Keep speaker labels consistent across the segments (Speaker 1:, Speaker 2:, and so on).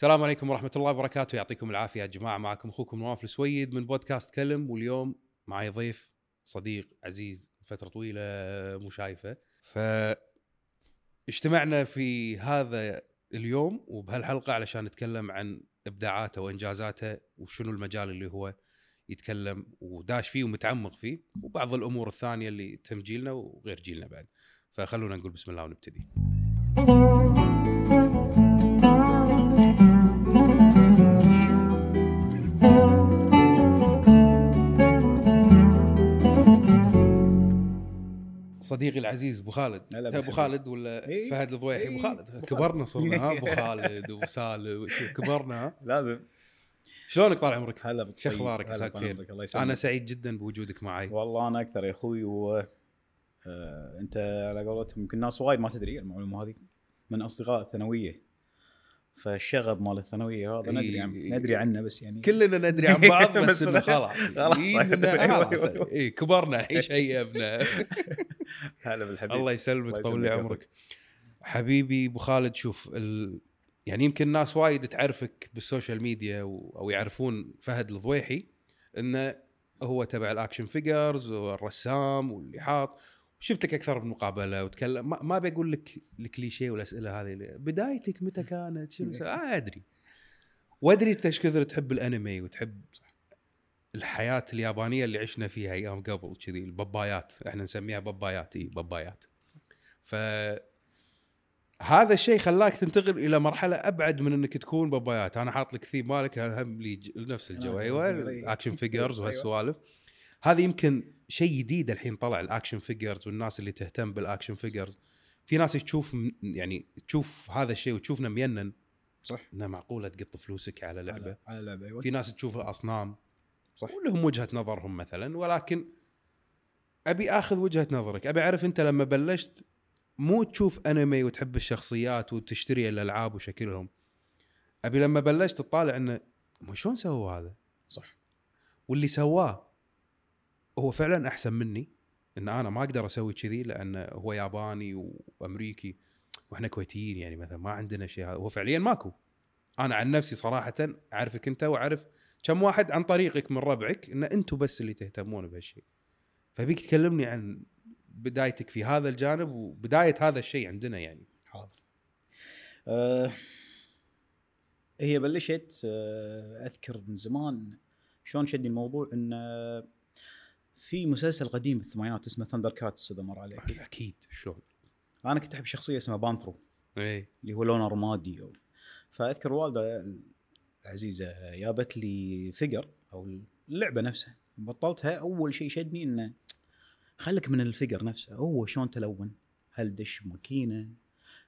Speaker 1: السلام عليكم ورحمة الله وبركاته. يعطيكم العافية يا جماعة. معكم أخوكم نواف السويد من بودكاست كلم واليوم معي ضيف صديق عزيز فترة طويلة مو شايفه. ف اجتمعنا في هذا اليوم وبهالحلقة علشان نتكلم عن إبداعاته وإنجازاته وشنو المجال اللي هو يتكلم وداش فيه ومتعمق فيه وبعض الأمور الثانية اللي تهم جيلنا وغير جيلنا بعد. فخلونا نقول بسم الله ونبتدي. صديقي العزيز أبو خالد.
Speaker 2: أبو.
Speaker 1: خالد ولا
Speaker 2: إيه.
Speaker 1: فهد الضويحي؟ أبو
Speaker 2: إيه.
Speaker 1: خالد. كبرنا صرنا ها؟ أبو خالد وسالم كبرنا
Speaker 2: لازم.
Speaker 1: شلونك طال عمرك؟
Speaker 2: هلا بالطيب.
Speaker 1: شو أخبارك؟
Speaker 2: هلا
Speaker 1: عساك
Speaker 2: الله يسلمك.
Speaker 1: أنا سعيد جدا بوجودك معي.
Speaker 2: والله أنا أكثر يا أخوي و آه، أنت على قولتهم يمكن ناس وايد ما تدري المعلومة هذه من أصدقاء الثانوية. فالشغب مال الثانوية هذا ندري. عن ندري عنه بس يعني.
Speaker 1: كلنا ندري عن بعض بس
Speaker 2: بس
Speaker 1: خلاص.
Speaker 2: خلاص.
Speaker 1: إيه،
Speaker 2: أيوة،
Speaker 1: كبرنا الحين شيبنا
Speaker 2: هلا بالحبيب.
Speaker 1: الله يسلمك طول لي عمرك. حبيبي أبو خالد شوف ال... يعني يمكن ناس وايد تعرفك بال social media و... أو يعرفون فهد الضويحي إنه هو تبع ال action figures والرسام واللي حاط شفتك أكثر من مقابله وتكلم ما, ما بقول لك الكليشيه والأسئلة هذه اللي- بدايتك متى كانت؟ شنو؟ آه أدري. وأدري انت إيش كثر تحب الأنمي وتحب الحياة اليابانية اللي عشنا فيها أيام قبل كذي البابايات. إحنا نسميها بابايات إي بابايات. ف هذا الشيء خلاك تنتقل إلى مرحلة أبعد من إنك تكون بابايات. أنا حاط لك ثيم مالك هم لي نفس الجو
Speaker 2: آه،
Speaker 1: أيوه
Speaker 2: figure، إيه.
Speaker 1: action
Speaker 2: figures.
Speaker 1: وهالسوالف. هذا يمكن شيء جديد الحين طلع ال action figures والناس اللي تهتم بال action figures في ناس تشوف يعني تشوف هذا الشيء وتشوفنا مينن.
Speaker 2: صح.
Speaker 1: انه معقولة تقط فلوسك على لعبة.
Speaker 2: على- على لعبة أيوه.
Speaker 1: في ناس تشوفها اصنام
Speaker 2: صح.
Speaker 1: ولهم وجهة نظرهم مثلا ولكن أبي آخذ وجهة نظرك. أبي أعرف أنت لما بلشت مو تشوف أنمي وتحب الشخصيات وتشتري الألعاب وشكلهم. أبي لما بلشت تطالع إنه شلون سووا هذا؟
Speaker 2: صح.
Speaker 1: واللي سواه هو فعلا أحسن مني إن أنا ما أقدر أسوي كذي لأنه هو ياباني وأمريكي وإحنا كويتيين يعني مثلا ما عندنا شيء. هذا هو فعليا ماكو. أنا عن نفسي صراحة أعرفك أنت وأعرف كم واحد عن طريقك من ربعك إن أنتم بس اللي تهتمون بهالشيء. فبيك تكلمني عن بدايتك في هذا الجانب وبداية هذا الشيء عندنا يعني.
Speaker 2: حاضر. آه هي بلشت آه أذكر من زمان شلون شدني الموضوع إن آه، في مسلسل قديم بالثمانينات اسمه ThunderCats إذا مر عليك.
Speaker 1: أكيد. شلون؟
Speaker 2: أنا كنت أحب شخصية اسمها Panthro
Speaker 1: اي
Speaker 2: اللي هو لونه رمادي. فأذكر الوالده العزيزه جابت لي figure أو اللعبة نفسها. بطلتها أول شيء شدني إنه خليك من ال figure نفسه. هو شلون تلون؟ هل دش ماكينة؟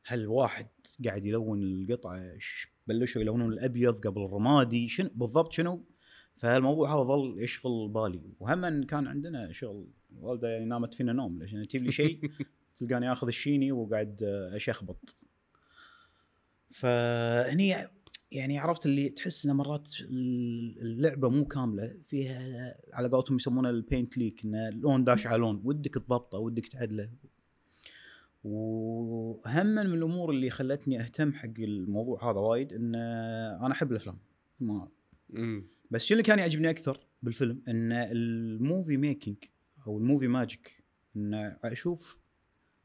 Speaker 2: هل واحد قاعد يلون القطعة؟ بلشوا يلونون الأبيض قبل الرمادي؟ شنو بالضبط شنو؟ فالموضوع هذا ظل يشغل بالي. وهم كان عندنا شغل والدة يعني نامت فينا نوم. ليش؟ تجيب لي شيء تلقاني آخذ الشيني وقاعد أشخبط. فهني يعني عرفت اللي تحس ان مرات اللعبة مو كاملة فيها على قولتهم يسمونه البينت ليك إنه لون داش على لون ودك تضبطه ودك تعدله. وهم من الأمور اللي خلتني أهتم حق الموضوع هذا وايد إن أنا أحب الأفلام. ما بس شو اللي كان يعجبني أكثر بالفيلم؟ إن ال movie making أو ال movie magic إن أشوف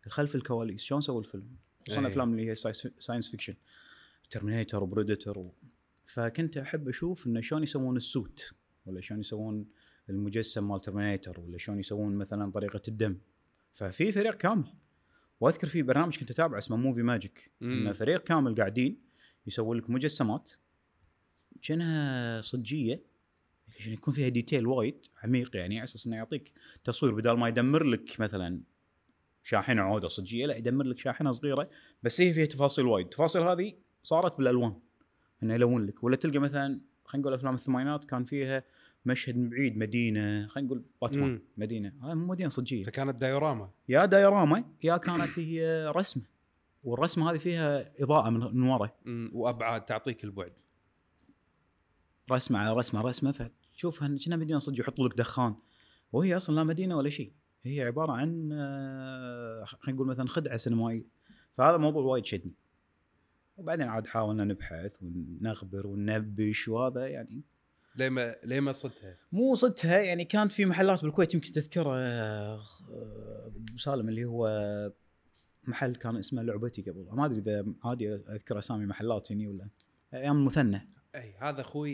Speaker 2: خلف الكواليس شلون سووا الفيلم؟ خصوصا. الافلام اللي هي science fiction Terminator و Predator و... فكنت أحب أشوف انه شلون يسوون ال suit ولا شلون يسوون المجسم مال Terminator ولا شلون يسوون مثلا طريقة الدم. ففي فريق كامل. وأذكر في برنامج كنت أتابعه اسمه Movie
Speaker 1: Magic.
Speaker 2: انه فريق كامل قاعدين يسوون لك مجسمات كأنها صجية عشان يكون فيها ديتيل وايد عميق يعني على أساس إنه يعطيك تصوير بدل ما يدمر لك مثلا شاحنة عودة صجية لا يدمر لك شاحنة صغيرة بس هي فيها تفاصيل وايد. التفاصيل هذه صارت بالألوان إنه يلون لك ولا تلقى مثلا خلينا نقول أفلام الثمانينات كان فيها مشهد بعيد مدينة خلينا نقول باتمان. مدينة. هاي مو مدينة صجية.
Speaker 1: فكانت دايوراما.
Speaker 2: يا دايراما يا كانت هي رسمة. والرسمة هذه فيها إضاءة من من ورا.
Speaker 1: وأبعاد تعطيك البعد.
Speaker 2: رسمة على رسمة رسمة فتشوفها كأنها مدينة صدق يحطوا لك دخان. وهي أصلا لا مدينة ولا شيء. هي عبارة عن آه، خلينا نقول مثلا خدعة سينمائية. فهذا الموضوع وايد شدني. وبعدين عاد حاولنا نبحث ونغبر وننبش وهذا يعني
Speaker 1: ليه ما ليه ما صدتها؟
Speaker 2: مو صدتها يعني كان في محلات بالكويت يمكن تذكره آه، ابو سالم اللي هو محل كان اسمه لعبتي قبل ما أدري اذا عادي أذكر أسامي محلات يعني ولا أيام المثنى
Speaker 1: أي هذا أخوي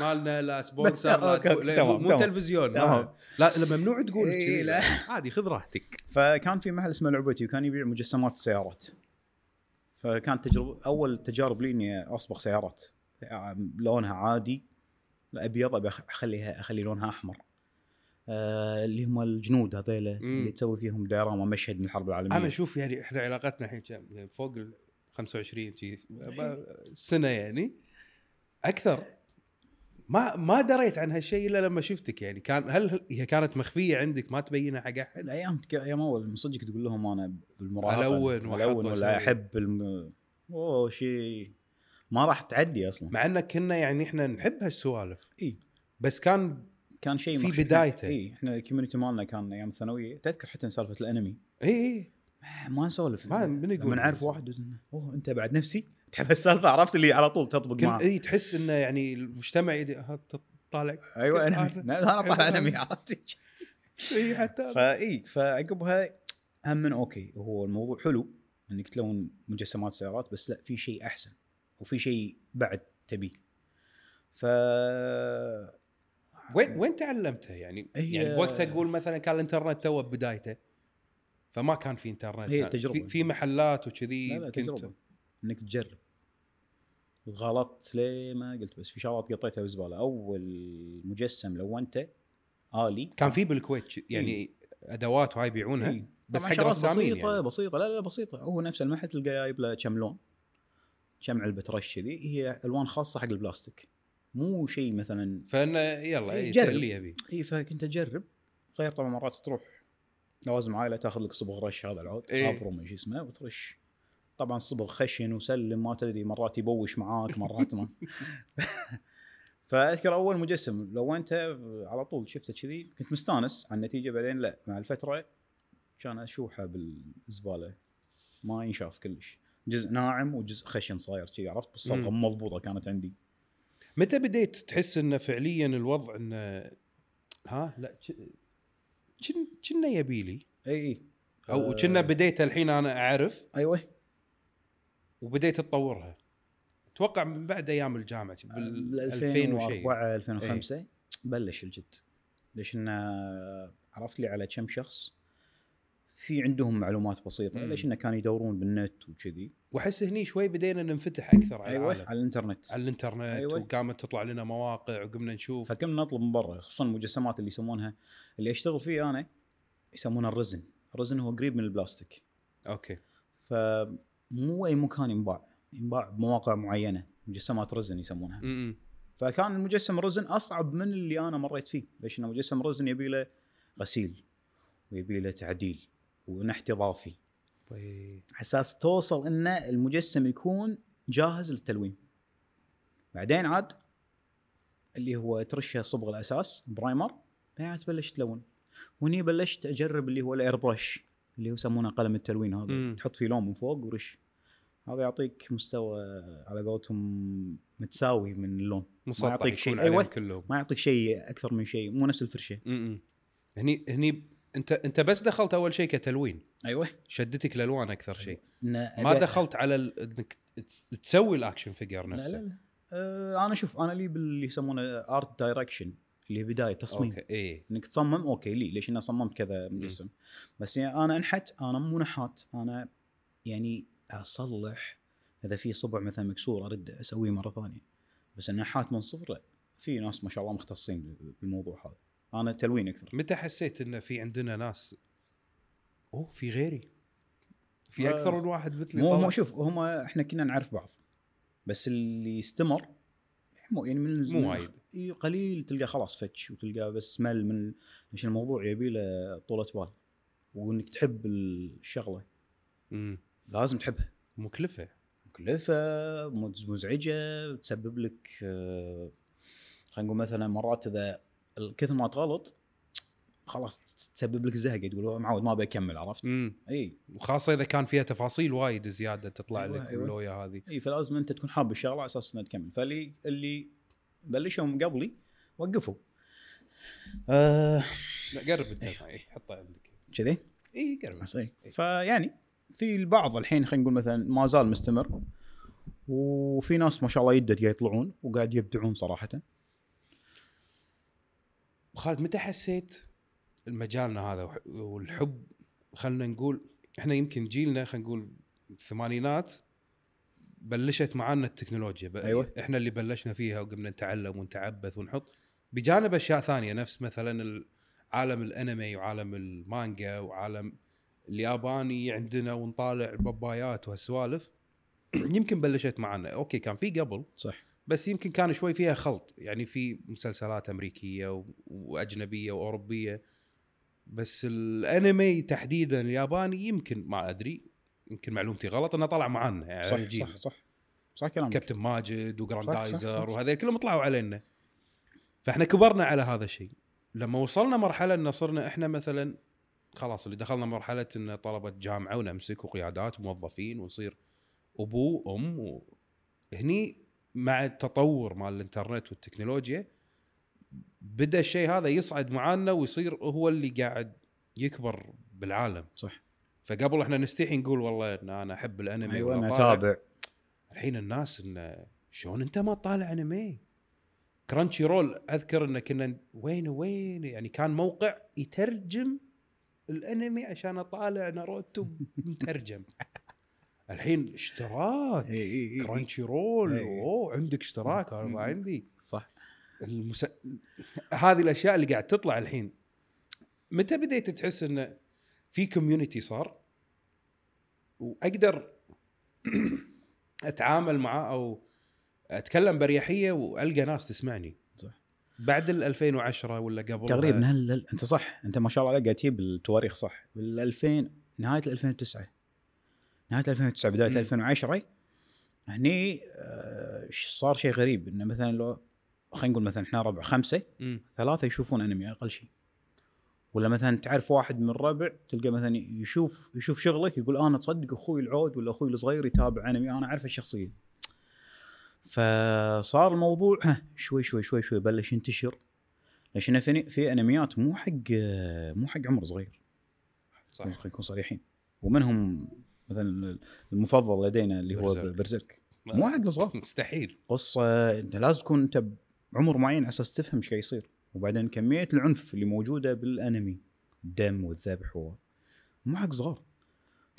Speaker 1: مالنا لا sponsor لا تقول- مو
Speaker 2: تمام.
Speaker 1: تلفزيون
Speaker 2: تمام.
Speaker 1: ما- لا لا ممنوع تقول
Speaker 2: إي،
Speaker 1: كذي.
Speaker 2: لا.
Speaker 1: عادي خذ راحتك
Speaker 2: فكان في محل اسمه لعبتي وكان يبيع مجسمات السيارات فكانت تجربة أول تجارب لي إني أصبغ سيارات لونها عادي أبيض أبي أخليها أخلي لونها أحمر. آه اللي هم الجنود هذيلا. اللي تسوي فيهم دراما مشهد من الحرب العالمية.
Speaker 1: أنا أشوف يعني إحنا علاقتنا الحين كم؟ يعني فوق ال 25 شي سنة يعني. أكثر. ما ما دريت عن هالشيء إلا لما شفتك يعني. كان هل هي كانت مخفية عندك؟ ما تبينها حق أحد؟
Speaker 2: الأيام أيام أول من صدق تقول لهم أنا
Speaker 1: بالمراهقة. وأحط
Speaker 2: الون ولا. أحب الم... أوه شيء ما راح تعدي أصلا.
Speaker 1: مع ان كنا يعني إحنا نحب هالسوالف.
Speaker 2: إي.
Speaker 1: بس كان
Speaker 2: كان شيء
Speaker 1: في. بدايته.
Speaker 2: إي إحنا ال community مالنا كان أيام الثانوية. تذكر حتى سالفة الأنمي.
Speaker 1: إي إي.
Speaker 2: ما نسولف.
Speaker 1: ما- من يقول
Speaker 2: نعرف. واحد أوه أنت بعد نفسي؟ تحب السالفة عرفت اللي على طول تطبق معه
Speaker 1: اي تحس إنه يعني المجتمع يدي طالع أيوه.
Speaker 2: لا أنا طالع. أنمي عرفت
Speaker 1: إي حتى
Speaker 2: فاي فعقبها هم من أوكي هو الموضوع حلو إنك تلون مجسمات سيارات بس لا في شيء أحسن وفي شيء بعد تبيه ف
Speaker 1: وين وين تعلمتها يعني؟
Speaker 2: هي-
Speaker 1: يعني وقتها أقول مثلا كان الإنترنت تو بدايته فما كان في إنترنت
Speaker 2: هي
Speaker 1: كان
Speaker 2: تجربة.
Speaker 1: في, في محلات وكذي
Speaker 2: لا لا
Speaker 1: كنت-
Speaker 2: تجربة إنك تجرب غلطت ليه ما قلت بس في شغلات قطيتها بالزباله أول مجسم لونته آلي.
Speaker 1: كان في بالكويت يعني أدوات وهاي يبيعونها
Speaker 2: إي.
Speaker 1: بس حق رسامين
Speaker 2: بسيطة
Speaker 1: يعني.
Speaker 2: بسيطة لا لا بسيطة. هو نفس المحل تلقى جايب له كم لون؟ كم علبة رش كذي. هي ألوان خاصة حق البلاستيك. مو شيء مثلا
Speaker 1: فإنه يلا
Speaker 2: إي،
Speaker 1: اي
Speaker 2: جرب.
Speaker 1: اللي يبي.
Speaker 2: اي فكنت أجرب. غير طبعا مرات تروح لوازم عائلة تاخذ لك صبغ رش هذا العود
Speaker 1: إيه.
Speaker 2: ابرو ما شو اسمه وترش. طبعا صبغ خشن وسلم ما تدري مرات يبوش معاك مرات ما. فأذكر أول مجسم لو أنت على طول شفته كذي كنت مستانس على النتيجة بعدين لا مع الفترة كان أشوحه بالزبالة. ما ينشاف كلش. جزء ناعم وجزء خشن صاير كذي عرفت؟ بالصبغه مضبوطة كانت عندي.
Speaker 1: متى بديت تحس انه فعليا الوضع انه ها؟ لا كنا يبي لي.
Speaker 2: اي اي
Speaker 1: أو
Speaker 2: آه،
Speaker 1: كنا بديت الحين أنا أعرف.
Speaker 2: أيوه.
Speaker 1: وبديت تطورها. أتوقع من بعد أيام الجامعة بال 2000 وشيء
Speaker 2: 2004 2005 بلش الجد. ليش انه عرفت لي على كم شخص في عندهم معلومات بسيطة.
Speaker 1: مم.
Speaker 2: ليش انه كانوا يدورون بالنت وكذي.
Speaker 1: وأحس هني شوي بدينا ننفتح أكثر على
Speaker 2: أيوه
Speaker 1: العالم.
Speaker 2: على الإنترنت.
Speaker 1: على الإنترنت
Speaker 2: أيوة.
Speaker 1: وقامت تطلع لنا مواقع وقمنا نشوف.
Speaker 2: فكنا نطلب من برا خصوصا المجسمات اللي يسمونها. اللي أشتغل فيه أنا يسمونها الرزن. الرزن هو قريب من البلاستيك.
Speaker 1: أوكي.
Speaker 2: فمو أي مكان ينباع. ينباع بمواقع معينة مجسمات رزن يسمونها.
Speaker 1: م-م.
Speaker 2: فكان المجسم ال resin أصعب من اللي أنا مريت فيه ليش؟ انه مجسم ال resin يبي له غسيل ويبي له تعديل ونحت اضافي
Speaker 1: طيب.
Speaker 2: أساس توصل ان المجسم يكون جاهز للتلوين. بعدين عاد اللي هو ترشه صبغ الأساس primer بعدين تبلش تلون. وهني بلشت أجرب اللي هو ال airbrush اللي هو يسمونه قلم التلوين هذا. تحط فيه لون من فوق ورش. هذا يعطيك مستوى على قولتهم متساوي من اللون.
Speaker 1: مسطح
Speaker 2: يعطيك
Speaker 1: يكون
Speaker 2: شيء. أيوة.
Speaker 1: كلهم.
Speaker 2: ما يعطيك شيء أكثر من شيء مو نفس الفرشة.
Speaker 1: م-م. هني هني أنت أنت بس دخلت أول شيء كتلوين.
Speaker 2: أيوه.
Speaker 1: شدتك الالوان أكثر شيء. ما دخلت على ال... إنك تس- تسوي ال action figure
Speaker 2: لا
Speaker 1: نفسه.
Speaker 2: لا. لا آه أنا شوف أنا لي باللي يسمونه art direction اللي بداية تصميم.
Speaker 1: أوكي اي
Speaker 2: إنك تصمم أوكي لي ليش أنا صممت كذا مجسم بس يعني أنا أنحت أنا مو نحات أنا يعني أصلح إذا في صبع مثلا مكسور ارد أسويه مرة ثانية. بس النحات من صفر لا. في ناس ما شاء الله مختصين بالموضوع هذا. أنا تلوين أكثر.
Speaker 1: متى حسيت إن في عندنا ناس؟ أوه في غيري. في أكثر من واحد مثلي
Speaker 2: مو. مو شوف هم إحنا كنا نعرف بعض. بس اللي استمر مو يعني من
Speaker 1: مو وايد.
Speaker 2: قليل تلقى خلاص فتش وتلقى بس مل من ليش الموضوع يبي له طولة بال. وإنك تحب الشغلة.
Speaker 1: مم.
Speaker 2: لازم تحبها.
Speaker 1: مكلفة.
Speaker 2: مكلفة مز- مزعجة تسبب لك آه، خلينا نقول مثلا مرات إذا كثر ما تغلط خلاص تسبب لك زهق تقول معود ما بكمل عرفت؟ إي.
Speaker 1: وخاصة إذا كان فيها تفاصيل وايد زيادة تطلع
Speaker 2: أيوة،
Speaker 1: لك
Speaker 2: أيوة.
Speaker 1: اللويا هذه.
Speaker 2: إي فلازم أنت تكون حاب الشغلة على أساس إنها تكمل. فاللي اللي بلشوا قبلي وقفوا. آه
Speaker 1: لا قرب انت. معي حطه عندك.
Speaker 2: كذي؟
Speaker 1: إي قرب.
Speaker 2: فيعني في البعض الحين خلينا نقول مثلا ما زال مستمر وفي ناس ما شاء الله يدد قاعد يطلعون وقاعد يبدعون صراحة.
Speaker 1: خالد متى حسيت المجالنا هذا والحب؟ خلينا نقول إحنا يمكن جيلنا خلينا نقول الثمانينات بلشت معانا التكنولوجيا.
Speaker 2: أيوة.
Speaker 1: إحنا اللي بلشنا فيها وقمنا نتعلم ونتعبث ونحط. بجانب أشياء ثانية نفس مثلا ال- عالم الأنمي وعالم المانجا وعالم الياباني عندنا ونطالع بابايات وهالسوالف. يمكن بلشت معانا أوكي كان في قبل
Speaker 2: صح.
Speaker 1: بس يمكن كان شوي فيها خلط. يعني في مسلسلات أمريكية وأجنبية وأوروبية. بس الأنمي تحديدا الياباني يمكن ما أدري يمكن معلومتي غلط إنه طلع معنا يعني
Speaker 2: صح. صح صح. صح كلامك.
Speaker 1: كابتن ماجد وجراندايزر. وهذول كلهم طلعوا علينا. فإحنا كبرنا على هذا الشيء. لما وصلنا مرحلة إن صرنا إحنا مثلا خلاص اللي دخلنا مرحلة إن طلبة جامعة ونمسك وقيادات وموظفين ونصير أبو أم و... هني مع التطور مال الإنترنت والتكنولوجيا بدأ الشيء هذا يصعد معانا ويصير هو اللي قاعد يكبر بالعالم
Speaker 2: صح
Speaker 1: فقبل إحنا نستحي نقول والله إن أنا
Speaker 2: أحب
Speaker 1: الأنمي
Speaker 2: أيوه
Speaker 1: أنا.
Speaker 2: أتابع
Speaker 1: الحين الناس انه شلون أنت ما تطالع أنمي؟ Crunchyroll أذكر انه كنا وين وين يعني كان موقع يترجم الانمي عشان اطالع ناروتو مترجم. الحين اشتراك.
Speaker 2: اي اي اي Crunchyroll.
Speaker 1: أوه عندك اشتراك. أنا ما. عندي.
Speaker 2: صح.
Speaker 1: المس... هذه الأشياء اللي قاعد تطلع الحين. متى بديت تحس انه في كوميونتي صار؟ وأقدر أتعامل معاه أو أتكلم بريحيه وألقى ناس تسمعني. بعد ال 2010 ولا قبل
Speaker 2: تقريبا هل أنت صح أنت ما شاء الله عليك قاعد تجيب التواريخ صح. بال 2000 نهاية 2009 نهاية 2009 بداية
Speaker 1: مم.
Speaker 2: 2010 هني آه، صار شيء غريب. إنه مثلا لو خلينا نقول مثلا إحنا ربع خمسة
Speaker 1: مم.
Speaker 2: ثلاثة يشوفون أنمي أقل شيء. ولا مثلا تعرف واحد من الربع تلقى مثلا يشوف يشوف شغلك يقول أنا تصدق أخوي العود ولا أخوي الصغير يتابع أنمي أنا اعرفه شخصيا فصار الموضوع ها شوي شوي شوي شوي بلش ينتشر. ليش في في أنميات مو حق مو حق عمر صغير.
Speaker 1: صح.
Speaker 2: خلينا نكون صريحين. ومنهم مثلا المفضل لدينا اللي هو
Speaker 1: برزيرك.
Speaker 2: برزيرك. مو حق الصغار.
Speaker 1: مستحيل.
Speaker 2: قصة أنت لازم تكون أنت بعمر معين على أساس تفهم إيش قاعد يصير. وبعدين كمية العنف اللي موجودة بالأنمي الدم والذبح و مو حق صغار.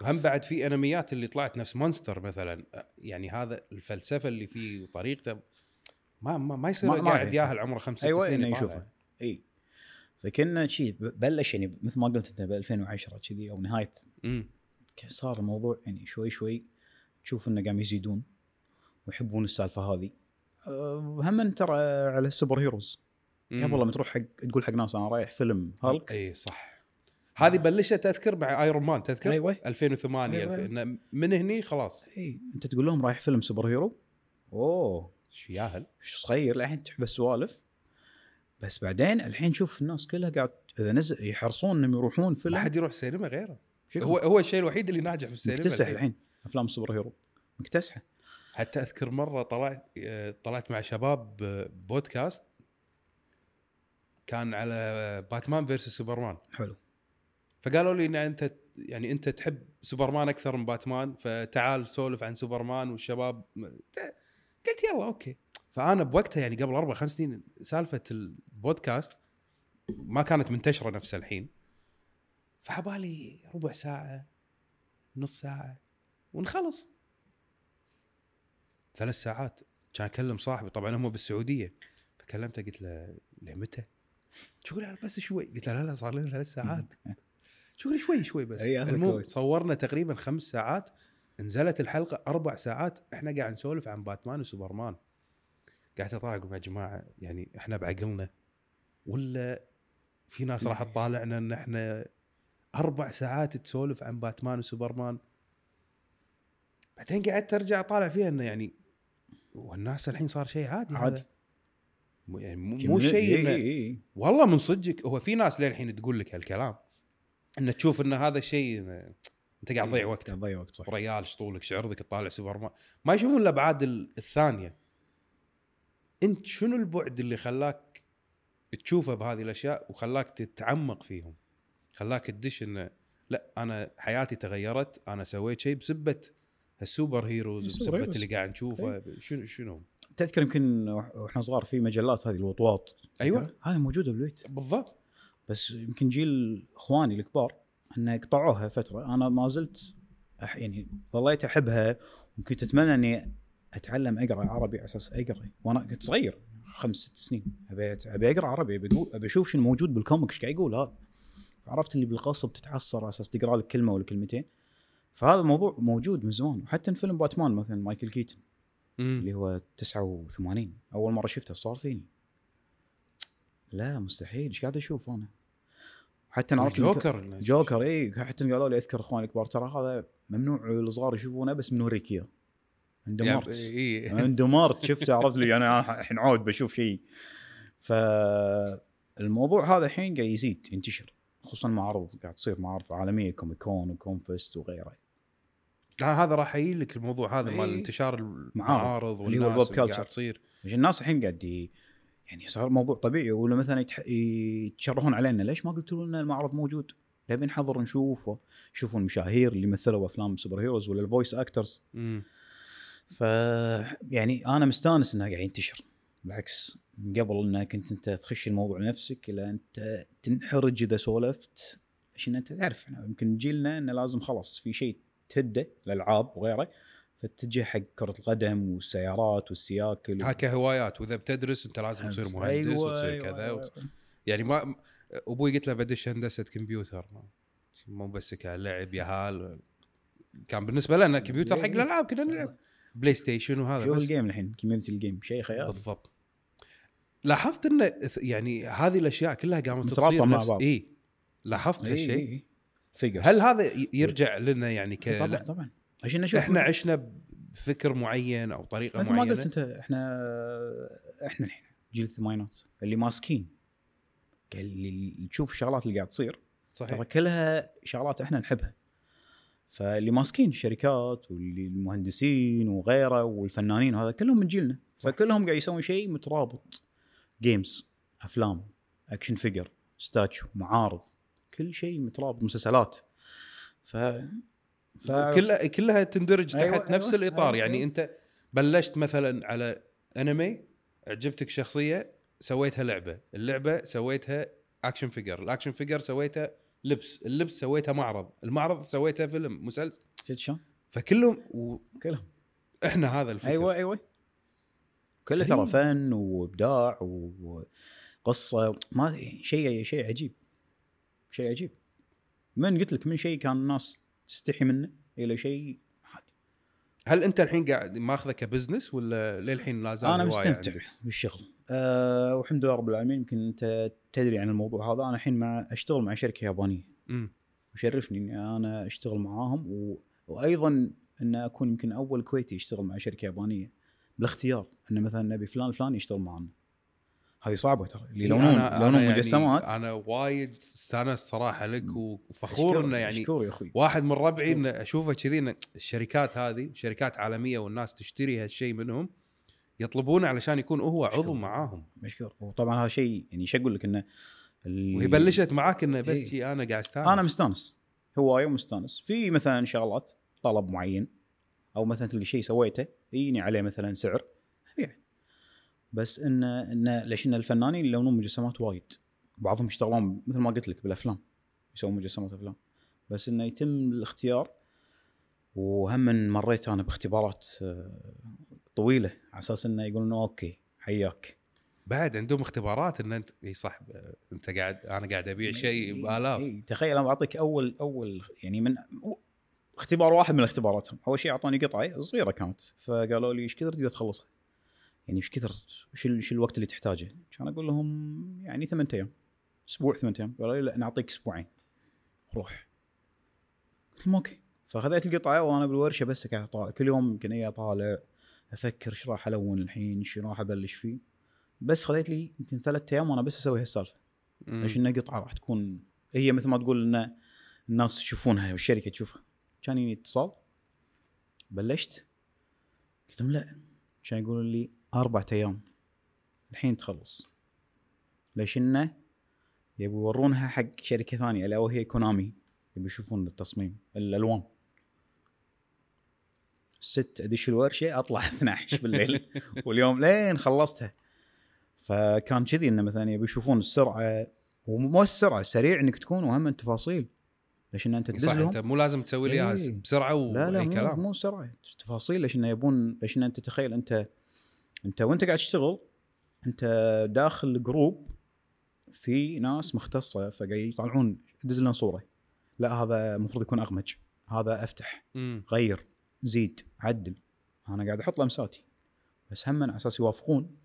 Speaker 1: هم بعد في أنميات اللي طلعت نفس مونستر مثلا. يعني هذا الفلسفة اللي فيه وطريقته ما ما, ما يصير
Speaker 2: ما-
Speaker 1: قاعد. ياهل عمره خمس
Speaker 2: أيوه
Speaker 1: سنين يطالع.
Speaker 2: يشوفه. إي. فكنا شيء بلش يعني مثل ما قلت أنت ب 2010 كذي أو نهاية.
Speaker 1: مم.
Speaker 2: صار الموضوع؟ يعني شوي شوي تشوف إنه قام يزيدون ويحبون السالفة هذه. أه، هم ترى على ال super
Speaker 1: heroes.
Speaker 2: قبل لما تروح حق تقول حق ناس أنا رايح فيلم هالك.
Speaker 1: إي صح. هذه بلشت اذكر مع ايرون مان تذكر؟
Speaker 2: أيوة.
Speaker 1: 2008
Speaker 2: أيوة.
Speaker 1: من هني خلاص.
Speaker 2: إي أنت تقول لهم رايح فيلم super hero؟ أوه.
Speaker 1: إيش ياهل؟
Speaker 2: إيش صغير؟ الحين تحب السوالف. بس بعدين الحين شوف الناس كلها قاعد إذا نزل يحرصون إنهم يروحون
Speaker 1: ما
Speaker 2: فيلم
Speaker 1: حد يروح السينما غيره. هو هو الشيء الوحيد اللي ناجح في السينما
Speaker 2: مكتسح
Speaker 1: الحين.
Speaker 2: أفلام ال super hero. مكتسحة.
Speaker 1: حتى أذكر مرة طلعت طلعت مع شباب بودكاست كان على باتمان versus سوبرمان.
Speaker 2: حلو.
Speaker 1: فقالوا لي إن أنت يعني أنت تحب سوبرمان أكثر من باتمان فتعال سولف عن سوبرمان والشباب قلت يلا أوكي. فأنا بوقتها يعني قبل أربع خمس سنين سالفة البودكاست ما كانت منتشرة نفس الحين. فعبالي ربع ساعة نص ساعة ونخلص. ثلاث ساعات كان أكلم صاحبي طبعا هم بالسعودية. فكلمته قلت له لمتى؟ شو يقول بس شوي. قلت له لا لا صار لنا ثلاث ساعات. يقول شوي شوي بس المهم. صورنا تقريبا خمس ساعات نزلت الحلقة أربع ساعات إحنا قاعد نسولف عن باتمان وسوبرمان قاعد أطالع أقول يا جماعة يعني إحنا بعقلنا ولا في ناس راح تطالعنا إن إحنا أربع ساعات تسولف عن باتمان وسوبرمان بعدين قعدت أرجع أطالع فيها إنه يعني والناس الحين صار شيء عادي
Speaker 2: عادي.
Speaker 1: يعني مو- شيء. والله من صدقك هو في ناس للحين تقول لك هالكلام ان تشوف إن هذا الشيء أنت قاعد تضيع وقت.
Speaker 2: قاعد تضيع وقت صح.
Speaker 1: ريال شطولك شعرك تطالع سوبر ما ما يشوفون الابعاد ال- الثانية. أنت شنو البعد اللي خلاك تشوفه بهذه الأشياء وخلاك تتعمق فيهم؟ خلاك تدش إنه لا أنا حياتي تغيرت أنا سويت شيء بسبة ال
Speaker 2: super
Speaker 1: heroes
Speaker 2: بسبة.
Speaker 1: اللي قاعد نشوفه شنو شنو؟
Speaker 2: تذكر يمكن وإحنا صغار في مجلات هذه الوطواط.
Speaker 1: أيوه.
Speaker 2: هذه موجودة بالبيت.
Speaker 1: بالضبط.
Speaker 2: بس يمكن جيل اخواني الكبار انه قطعوها فترة. أنا ما زلت أح يعني ظليت احبها وكنت اتمنى اني اتعلم اقرأ عربي على أساس اقرأ. وأنا كنت صغير خمس ست سنين. أبي أبي أقرأ عربي. أبي أشوف شنو موجود بال comic إيش قاعد يقول هذا؟ عرفت اللي بالقصة بتتعصر على أساس تقرأ لك كلمة ولا كلمتين. فهذا الموضوع موجود من زمان. وحتى في فيلم باتمان مثلا مايكل كيتن.
Speaker 1: مم.
Speaker 2: اللي هو 89 أول مرة شفته صار فيني. لا مستحيل. إيش قاعد أشوف أنا؟ حتى أنا عرفت
Speaker 1: جوكر
Speaker 2: جوكر إي حتى قالوا لي أذكر إخواني الكبار ترى هذا ممنوع الصغار يشوفونه بس بنوريك إياه. اندمرت اندمرت شفته عرفت لي أنا الحين عود بشوف شيء. فالموضوع هذا الحين قاعد يزيد ينتشر خصوصا معارض قاعد تصير معارض عالمية كوميكون وكونفست وغيره.
Speaker 1: لا هذا راح يجي لك الموضوع هذا مال. انتشار المعارض
Speaker 2: اللي هو
Speaker 1: والناس اللي قاعد
Speaker 2: culture.
Speaker 1: تصير.
Speaker 2: الناس الحين قاعد يعني صار موضوع طبيعي ولا مثلا. يتشرهون علينا ليش ما قلتوا لنا المعرض موجود؟ نبي نحضر نشوف يشوفون المشاهير اللي مثلوا أفلام super heroes ولا ال voice
Speaker 1: actors.
Speaker 2: ف يعني أنا مستانس انه قاعد ينتشر بالعكس من قبل انك كنت أنت تخش الموضوع لنفسك إلى أنت تنحرج إذا سولفت عشان أنت تعرف يمكن جيلنا إنه لازم خلاص في شيء تهده الألعاب وغيره فتتجه حق كرة القدم والسيارات والسياكل.
Speaker 1: ها كهوايات وإذا بتدرس أنت لازم تصير مهندس
Speaker 2: أيوة،
Speaker 1: وتصير
Speaker 2: أيوة،
Speaker 1: كذا.
Speaker 2: أيوة.
Speaker 1: وت... يعني ما أبوي قلت له بدش هندسة كمبيوتر. مو بس كلعب يهال. كان بالنسبة لنا كمبيوتر حق الألعاب كنا نلعب. بلاي ستيشن وهذا
Speaker 2: شو
Speaker 1: ال
Speaker 2: game الحين؟ community ال game. شيء خيال.
Speaker 1: بالضبط. لاحظت ان يعني هذه الأشياء كلها قامت تصير
Speaker 2: مع بعض.
Speaker 1: اي لاحظت
Speaker 2: إي،
Speaker 1: هالشيء؟
Speaker 2: إي، إي. figures
Speaker 1: هل هذا يرجع لنا يعني ك
Speaker 2: طبعا طبعا. عشان نشوف
Speaker 1: إحنا عشنا بفكر معين أو طريقة
Speaker 2: مثل ما
Speaker 1: معينة.
Speaker 2: قلت أنت إحنا إحنا الحين جيل الثمانينات اللي ماسكين. اللي تشوف الشغلات اللي قاعد تصير. ترى
Speaker 1: صحيح
Speaker 2: كلها شغلات إحنا نحبها. فاللي ماسكين الشركات واللي المهندسين وغيره والفنانين وهذا كلهم من جيلنا. فكلهم قاعد يسوون شيء مترابط. games أفلام action figure statue معارض كل شيء مترابط مسلسلات. ف ف
Speaker 1: كلها كلها تندرج تحت
Speaker 2: أيوة،
Speaker 1: نفس
Speaker 2: أيوة،
Speaker 1: الإطار.
Speaker 2: أيوة،
Speaker 1: يعني
Speaker 2: أيوة.
Speaker 1: أنت بلشت مثلا على أنمي عجبتك شخصية سويتها لعبة. اللعبة سويتها action figure ال action figure سويتها لبس. اللبس سويتها معرض. المعرض سويتها فيلم مسلسل.
Speaker 2: شفت شلون؟
Speaker 1: فكلهم
Speaker 2: كلهم.
Speaker 1: وإحنا هذا الفكر.
Speaker 2: أيوه أيوه. كله. ترى فن وإبداع وقصة. ما شيء شيء عجيب. شيء عجيب. من قلت لك من شيء كان الناس تستحي منه إلى شيء عادي.
Speaker 1: هل أنت الحين قاعد ماخذه كبزنس ولا للحين لا زال أنا
Speaker 2: مستمتع
Speaker 1: عندك؟
Speaker 2: بالشغل. أه والحمد لله رب العالمين. يمكن أنت تدري عن الموضوع هذا. أنا الحين مع أشتغل مع شركة يابانية.
Speaker 1: امم
Speaker 2: وشرفني إني أنا أشتغل معاهم. و... وأيضا أن أكون يمكن أول كويتي يشتغل مع شركة يابانية. بالاختيار أن مثلا نبي فلان فلان يشتغل معنا هذه صعبة ترى اللي
Speaker 1: إيه،
Speaker 2: يلونون
Speaker 1: أنا
Speaker 2: مجسمات.
Speaker 1: يعني أنا وايد استأنست صراحة لك وفخور إنه يعني
Speaker 2: مشكور يا أخوي.
Speaker 1: واحد من ربعي إنه أشوفه كذي إن الشركات هذه شركات عالمية والناس تشتري هالشيء منهم يطلبونه علشان يكون هو عضو. معاهم.
Speaker 2: مشكور وطبعا هذا شيء يعني إيش أقول لك إنه ال-
Speaker 1: وهي بلشت معاك إنه بس. شي أنا قاعد استأنس.
Speaker 2: أنا مستأنس. هوايه ومستانس في مثلا شغلات طلب معين أو مثلا تلقى شيء سويته يجيني عليه مثلا سعر. ابيعه بس ان إن ليش إن الفنانين يلونون مجسمات وايد بعضهم يشتغلون مثل ما قلت لك بالأفلام يسوون مجسمات أفلام. بس إنه يتم الاختيار وهم من مريت أنا باختبارات آه، طويلة على أساس إنه يقولون أوكي حياك.
Speaker 1: بعد عندهم اختبارات إن انت إي صح أنت قاعد أنا قاعد أبيع شيء بآلاف.
Speaker 2: إيه، تخيل أنا بعطيك اول أول يعني من اختبار واحد من اختباراتهم. أول شيء أعطوني قطعة صغيرة كانت فقالوا لي إيش كثر تقدر تخلصها؟ يعني إيش كثر ال- شو الوقت اللي تحتاجه؟ كان أقول لهم يعني ثمانية أيام أسبوع ثمانية أيام. قالوا لي لا نعطيك أسبوعين. روح. قلت لهم okay. فأخذت القطعة وأنا بالورشة بس قاعد أطالع. كل يوم يمكن اي أطالع أفكر إيش راح ألون الحين شو راح أبلش فيه. بس خذيت لي يمكن ثلاثة أيام وأنا بس
Speaker 1: أسوي
Speaker 2: هالسالفة. إنها قطعة راح تكون هي مثل ما تقول إن الناس يشوفونها والشركة تشوفها. كان يجيني اتصال بلشت. قلت لهم لا. كان يقولون لي أربع أيام. الحين تخلص. ليش إنه؟ يبي يورونها حق شركة ثانية ألا وهي كونامي. يبي يشوفون التصميم الألوان. ست أدش الورشة أطلع 12 بالليل. واليوم لين خلصتها. فكان كذي إنه مثلا يبي يشوفون السرعة ومو السرعة السريع إنك تكون واهم التفاصيل. ليش إن أنت تدز لهم
Speaker 1: أنت مو لازم تسوي لي
Speaker 2: إيه.
Speaker 1: بسرعة
Speaker 2: لا لا
Speaker 1: وأي
Speaker 2: مو,
Speaker 1: كلام.
Speaker 2: مو سرعة. تفاصيل ليش انه يبون ليش إن أنت تخيل أنت انت وانت قاعد تشتغل انت داخل group في ناس مختصة فقاعد يطلعون دز لنا صورة. لا هذا المفروض يكون أغمج. هذا أفتح
Speaker 1: مم.
Speaker 2: غير زيد عدل. أنا قاعد أحط لمساتي. بس هم على أساس يوافقون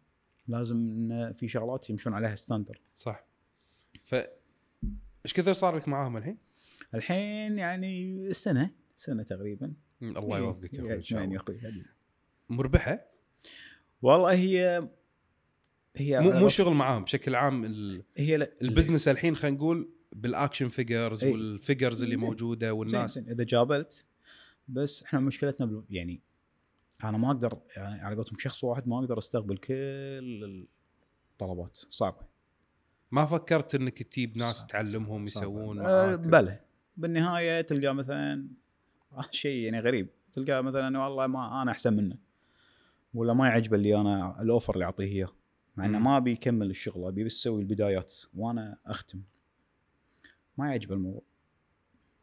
Speaker 2: لازم إن في شغلات يمشون عليها standard
Speaker 1: صح. ف إيش كثر صار لك معاهم الحين؟
Speaker 2: الحين يعني سنة سنة تقريبا.
Speaker 1: الله يوفقك يا
Speaker 2: إيه، أجمعين يا أخوي حبيبي.
Speaker 1: مربحة؟
Speaker 2: والله هي هي
Speaker 1: مو مو شغل معاهم بشكل عام ال-
Speaker 2: هي لا
Speaker 1: ال business الحين خلينا نقول بال action
Speaker 2: figures.
Speaker 1: وال figures اللي
Speaker 2: زين.
Speaker 1: موجودة
Speaker 2: زين
Speaker 1: والناس.
Speaker 2: زين إذا جابلت بس إحنا مشكلتنا بال- يعني أنا ما أقدر يعني على قولتهم شخص واحد ما أقدر أستقبل كل الطلبات صعبه
Speaker 1: ما فكرت إنك تجيب ناس
Speaker 2: صعب-
Speaker 1: تعلمهم
Speaker 2: صعب-
Speaker 1: يسوون معاك
Speaker 2: بلى. بالنهاية تلقى مثلا شيء يعني غريب. تلقى مثلا والله ما أنا أحسن منه. ولا ما يعجبه اللي أنا الأوفر اللي أعطيه إياه. مع
Speaker 1: إنه.
Speaker 2: ما بيكمل الشغل أبي بس أسوي البدايات وأنا أختم. ما يعجبه الموضوع.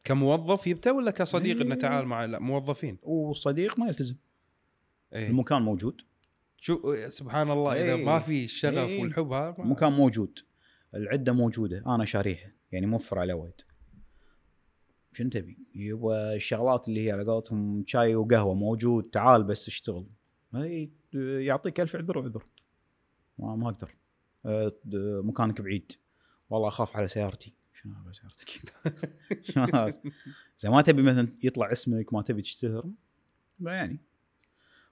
Speaker 1: كموظف يبتة ولا كصديق
Speaker 2: إيه.
Speaker 1: انه تعال مع لا موظفين.
Speaker 2: والصديق ما يلتزم.
Speaker 1: إيه.
Speaker 2: المكان موجود.
Speaker 1: شو سبحان الله إذا
Speaker 2: إيه.
Speaker 1: ما في الشغف
Speaker 2: إيه.
Speaker 1: والحب هذا
Speaker 2: المكان موجود. العدة موجودة. أنا شاريها. يعني موفر على وايد. شنو تبي؟ يبغى الشغلات اللي هي على قولتهم شاي وقهوة موجود تعال بس اشتغل. هي يعطيك ألف عذر وعذر. ما, ما أقدر. أه، مكانك بعيد. والله أخاف على سيارتي. شنو على سيارتك؟ زي ما تبي مثلا يطلع اسمك ما تبي تشتهر ما يعني.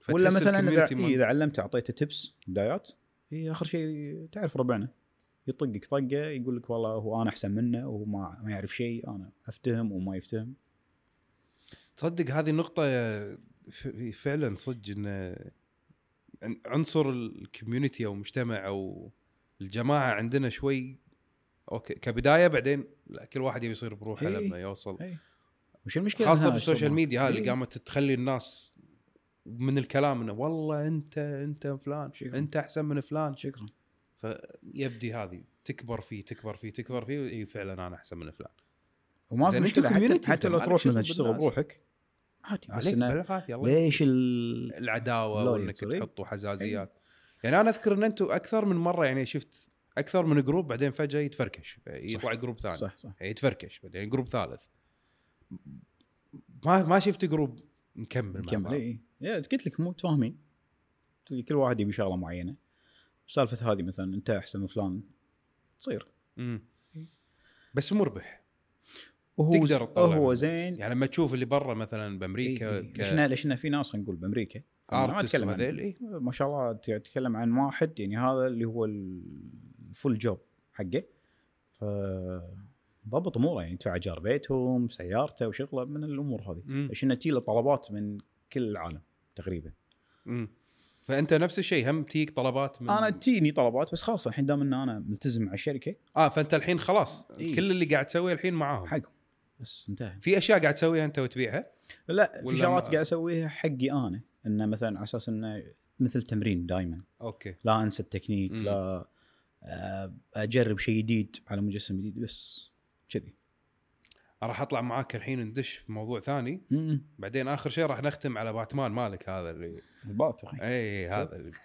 Speaker 2: ولا مثلا
Speaker 1: إذا
Speaker 2: إيه إذا علمته أعطيته تبس بدايات هي آخر شيء تعرف ربعنا. يطقك طقة يقول لك والله هو أنا أحسن منه وهو ما ما يعرف شيء أنا أفتهم وما يفتهم.
Speaker 1: تصدق هذه النقطة ف- فعلا صدق إن عن- عنصر ال community أو المجتمع أو الجماعة عندنا شوي okay كبداية بعدين لا، كل واحد يبي يصير بروحه. لما يوصل
Speaker 2: إيه. وش المشكلة
Speaker 1: خاصة
Speaker 2: إنها
Speaker 1: بال
Speaker 2: social؟
Speaker 1: media هذه اللي. قامت تخلي الناس من الكلام إنه والله أنت أنت فلان
Speaker 2: شكراً.
Speaker 1: أنت أحسن من فلان
Speaker 2: شكرا
Speaker 1: فيبدي هذه تكبر فيه تكبر فيه تكبر فيه إي فعلا أنا أحسن من فلان
Speaker 2: وما في
Speaker 1: مشكلة
Speaker 2: حتى, حتى لو تروح مثلا تشتغل. بروحك عادي بس
Speaker 1: إنه
Speaker 2: ليش ال...
Speaker 1: العداوة
Speaker 2: وإنك.
Speaker 1: تحطوا حزازيات. يعني أنا أذكر إن أنتم أكثر من مرة يعني شفت أكثر من group بعدين فجأة يتفركش. يطلع group ثاني.
Speaker 2: صح صح.
Speaker 1: يعني يتفركش بعدين group ثالث. ما ما شفت group مكمل بعض.
Speaker 2: اي قلت لك مو متفاهمين. كل واحد يبي شغلة معينة. السالفه هذه مثلا أنت أحسن من فلان. تصير.
Speaker 1: مم. بس مربح.
Speaker 2: وهو
Speaker 1: تقدر تطلع
Speaker 2: هو. زين
Speaker 1: يعني لما تشوف اللي برا مثلا بأمريكا
Speaker 2: إيه، إيه. ليش إنه- ليش في ناس خلينا نقول بأمريكا ما أتكلم عن
Speaker 1: إيه.
Speaker 2: ما شاء الله تتكلم عن واحد يعني هذا اللي هو الفول جوب حقه ف ضبط أموره يعني يدفع ايجار بيتهم سيارته وشغله من الأمور هذه إنه تجي له طلبات من كل العالم تقريبا
Speaker 1: مم. فأنت نفس الشيء هم تجيك طلبات من
Speaker 2: أنا تجيني طلبات بس خلاص الحين دام إن أنا ملتزم مع الشركة
Speaker 1: آه فأنت الحين خلاص
Speaker 2: إيه.
Speaker 1: كل اللي قاعد تسويه الحين معاهم
Speaker 2: حقهم بس انتهى.
Speaker 1: في أشياء قاعد تسويها أنت وتبيعها؟
Speaker 2: لا في شغلات قاعد أسويها حقي أنا. إنه مثلا على أساس إنه مثل تمرين دائما
Speaker 1: okay.
Speaker 2: لا أنسى التكنيك
Speaker 1: مم.
Speaker 2: لا آه، أجرب شيء جديد على مجسم جديد بس كذي.
Speaker 1: راح أطلع معاك الحين ندش في موضوع ثاني.
Speaker 2: مم.
Speaker 1: بعدين آخر شيء راح نختم على باتمان مالك هذا اللي
Speaker 2: البات أخي.
Speaker 1: اي هذا اللي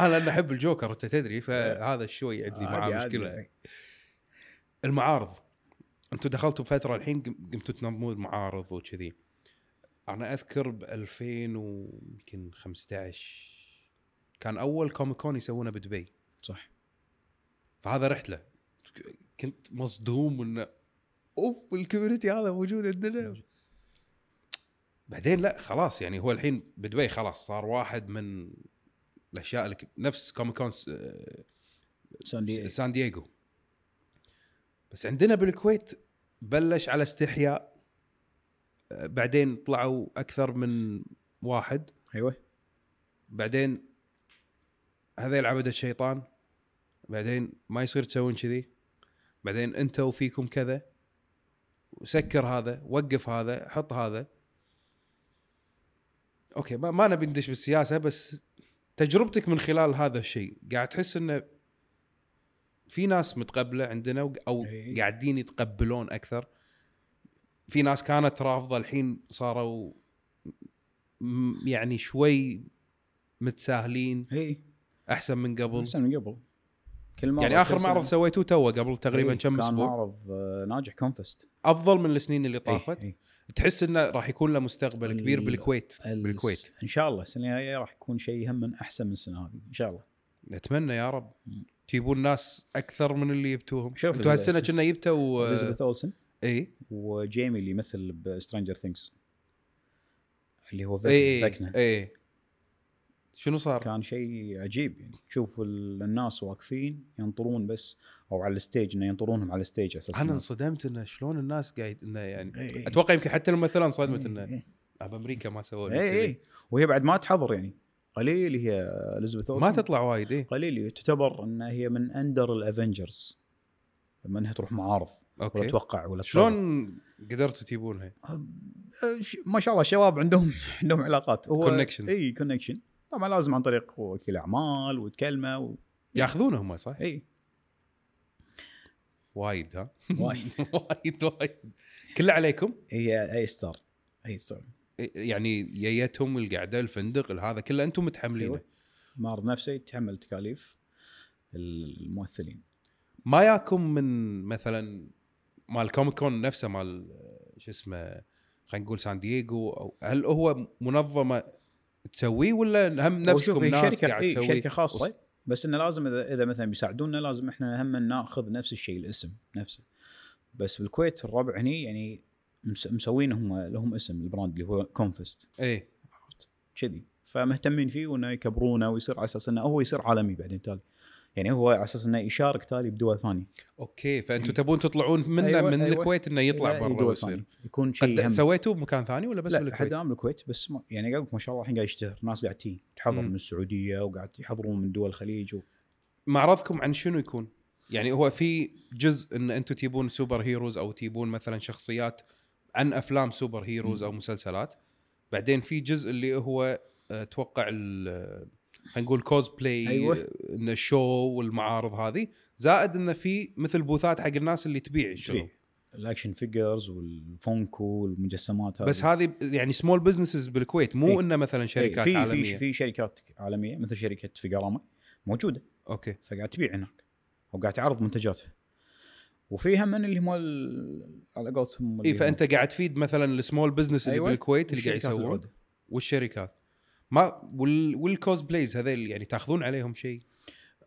Speaker 1: أنا لأن أحب الجوكر أنت تدري فهذا شوي عندي معاه
Speaker 2: عادي- عادي.
Speaker 1: مشكله المعارض. أنتم دخلتوا بفترة الحين قم- قمتوا تنظمون معارض وكذي. أنا أذكر ب 2000 15 كان أول كوميكون يسوونه بدبي.
Speaker 2: صح.
Speaker 1: فهذا رحلة. كنت مصدوم انه أوف ال community هذا موجود عندنا. بعدين لا خلاص يعني هو الحين بدبي خلاص صار واحد من الأشياء اللي نفس
Speaker 2: سان دي
Speaker 1: سان دييغو. بس عندنا بالكويت بلش على استحياء. آه، بعدين طلعوا أكثر من واحد.
Speaker 2: أيوه.
Speaker 1: بعدين هذيل عبدة الشيطان. بعدين ما يصير تسوون كذي. بعدين انت وفيكم كذا. وسكر هذا وقف هذا حط هذا. أوكي ما, ما نبي ندش بالسياسة بس تجربتك من خلال هذا الشيء قاعد تحس إنه في ناس متقبلة عندنا
Speaker 2: أو.
Speaker 1: قاعدين يتقبلون أكثر. في ناس كانت رافضه الحين صاروا يعني شوي متساهلين
Speaker 2: إي.
Speaker 1: أحسن من قبل.
Speaker 2: أحسن من قبل. كل
Speaker 1: يعني
Speaker 2: آخر.
Speaker 1: معرض سويتوه تو قبل تقريبا كم
Speaker 2: كان
Speaker 1: أسبوع.
Speaker 2: معرض آه، ناجح كونفست
Speaker 1: أفضل من السنين اللي طافت.
Speaker 2: إي.
Speaker 1: تحس إنه راح يكون له مستقبل كبير بالكويت
Speaker 2: ال-
Speaker 1: بالكويت.
Speaker 2: إن شاء الله السنة الجاية راح يكون شيء هم من أحسن من السنة هذه إن شاء الله.
Speaker 1: نتمنى يا رب. تجيبون ناس أكثر من اللي جبتوهم
Speaker 2: شوف
Speaker 1: أنتوا
Speaker 2: ال-
Speaker 1: هالسنه كنا جبتوا
Speaker 2: اليزابيث اولسن
Speaker 1: إي.
Speaker 2: وجيمي اللي يمثل ب Stranger Things اللي هو
Speaker 1: إي
Speaker 2: إي
Speaker 1: إي. شنو صار؟
Speaker 2: كان شيء عجيب يعني. تشوف ال- الناس واقفين ينطرون بس أو على ال stage إنه ينطرونهم على ال stage
Speaker 1: أساسا. أنا انصدمت إنه شلون الناس قاعد إنه يعني. أتوقع يمكن حتى الممثله انصدمت
Speaker 2: إنه.
Speaker 1: بامريكا ما سووا إي.
Speaker 2: إي. وهي بعد ما تحضر يعني. قليل هي اليزابيث
Speaker 1: ما تطلع وايد اي
Speaker 2: قليل تعتبر انها هي من اندر ال Avengers لما إنها تروح معارض ولا okay ولا تصور.
Speaker 1: شلون قدرتوا تجيبونها؟
Speaker 2: أه، ما شاء الله الشباب عندهم عندهم علاقات هو
Speaker 1: Connections.
Speaker 2: إي connection طبعا لازم عن طريق وكيل أعمال وتكلمة و...
Speaker 1: ياخذونه هم صح؟
Speaker 2: إي
Speaker 1: وايد ها؟
Speaker 2: وايد.
Speaker 1: وايد وايد كله عليكم؟
Speaker 2: هي A star A star
Speaker 1: يعني جيتهم القعدة الفندق هذا كله أنتم متحملينه.
Speaker 2: أيوة. المعرض نفسه يتحمل تكاليف الممثلين.
Speaker 1: ما ياكم من مثلا مال كوميكون نفسه مال شو اسمه خلينا نقول سان دييغو أو هل هو منظمة تسويه ولا هم نفسكم ناس
Speaker 2: شركة
Speaker 1: قاعد تسوي
Speaker 2: شركة خاصة. بس إنه لازم إذا إذا مثلا بيساعدونا لازم إحنا هم ناخذ نفس الشيء الاسم نفسه. بس بالكويت الربع هني يعني مسوين هم لهم اسم ال brand اللي هو كونفست
Speaker 1: إيه
Speaker 2: عرفت كذي فمهتمين فيه وإنه يكبرونه ويصير على أساس إنه هو يصير عالمي بعدين تالي يعني هو على أساس إنه يشارك تالي بدول ثانية
Speaker 1: okay فأنتم تبون تطلعون منه
Speaker 2: أيوة،
Speaker 1: من
Speaker 2: أيوة.
Speaker 1: الكويت إنه يطلع
Speaker 2: لا،
Speaker 1: برا ويصير.
Speaker 2: يكون شيء
Speaker 1: سويتوه بمكان ثاني ولا بس
Speaker 2: لا
Speaker 1: بالكويت؟
Speaker 2: حد بالكويت بس ما يعني قاعد ما شاء الله الحين قاعد يشتهر ناس قاعد تي تحضر. من السعودية وقاعد يحضرون من دول الخليج و...
Speaker 1: معرضكم عن شنو يكون؟ يعني هو في جزء إن أنتم تجيبون superheroes أو تجيبون مثلا شخصيات عن أفلام superheroes أو مسلسلات. بعدين في جزء اللي هو آه، أتوقع ال- خلينا نقول كوز بلاي
Speaker 2: أيوة.
Speaker 1: ال show والمعارض هذه. زائد إنه في مثل booth ات حق الناس اللي تبيع الشغل
Speaker 2: فيه. ال action figures وال Funko والمجسمات هذه.
Speaker 1: بس هذه يعني small businesses بالكويت مو
Speaker 2: إيه.
Speaker 1: إنه مثلا شركات
Speaker 2: في
Speaker 1: عالمية.
Speaker 2: في في شركات عالمية مثل شركة فيجاراما موجودة.
Speaker 1: okay.
Speaker 2: فقاعد تبيع هناك. وقاعد تعرض منتجاتها. وفي هم من اللي هم على قولتهم
Speaker 1: اي فأنت قاعد تفيد مثلا ال small business اللي
Speaker 2: أيوة.
Speaker 1: بالكويت اللي قاعد يسوون. والشركات ما وال وال cosplayers هذيل يعني تأخذون عليهم شيء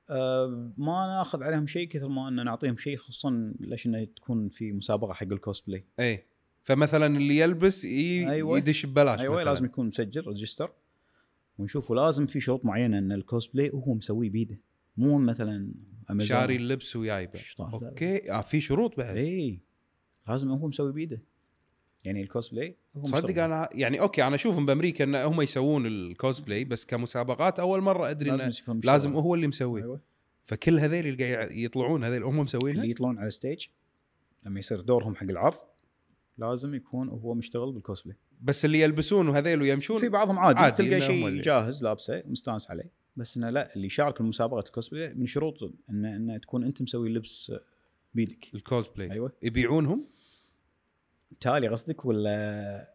Speaker 2: أه ما نأخذ عليهم شيء كثر ما ان نعطيهم شيء خصوصا ليش إنه تكون في مسابقة حق الكوسبلاي
Speaker 1: اي فمثلا اللي يلبس ي...
Speaker 2: أيوة.
Speaker 1: يدش ببلاش
Speaker 2: أيوه
Speaker 1: مثلاً.
Speaker 2: لازم يكون مسجل register ونشوف ولازم في شروط معينة إن الكوسبلاي هو مسويه بيده مو مثلا أمازون.
Speaker 1: شاري اللبس وجايبه. okay. آه في شروط بعد.
Speaker 2: اي لازم هو مسوي بيده. يعني الكوسبلاي
Speaker 1: صدق. أنا يعني okay أنا أشوفهم بأمريكا إن هم يسوون الكوسبلاي بس كمسابقات أول مرة أدري
Speaker 2: لازم
Speaker 1: انه
Speaker 2: مشتغل.
Speaker 1: لازم هو اللي مسويه.
Speaker 2: أيوه.
Speaker 1: فكل هذيل اللي قاعد يطلعون هذيل هم مسوينها؟
Speaker 2: اللي يطلعون على ال stage لما يصير دورهم حق العرض لازم يكون هو مشتغل بالكوسبلاي
Speaker 1: بس اللي يلبسون وهذيل ويمشون
Speaker 2: في بعضهم عادي,
Speaker 1: عادي
Speaker 2: تلقى شيء جاهز لابسه مستانس عليه. بس إنه لا اللي يشارك بمسابقه الكوسبلاي من شروط انه انه تكون أنت مسوي اللبس بيدك.
Speaker 1: الكوسبلاي.
Speaker 2: أيوه.
Speaker 1: يبيعونهم؟
Speaker 2: تالي قصدك ولا؟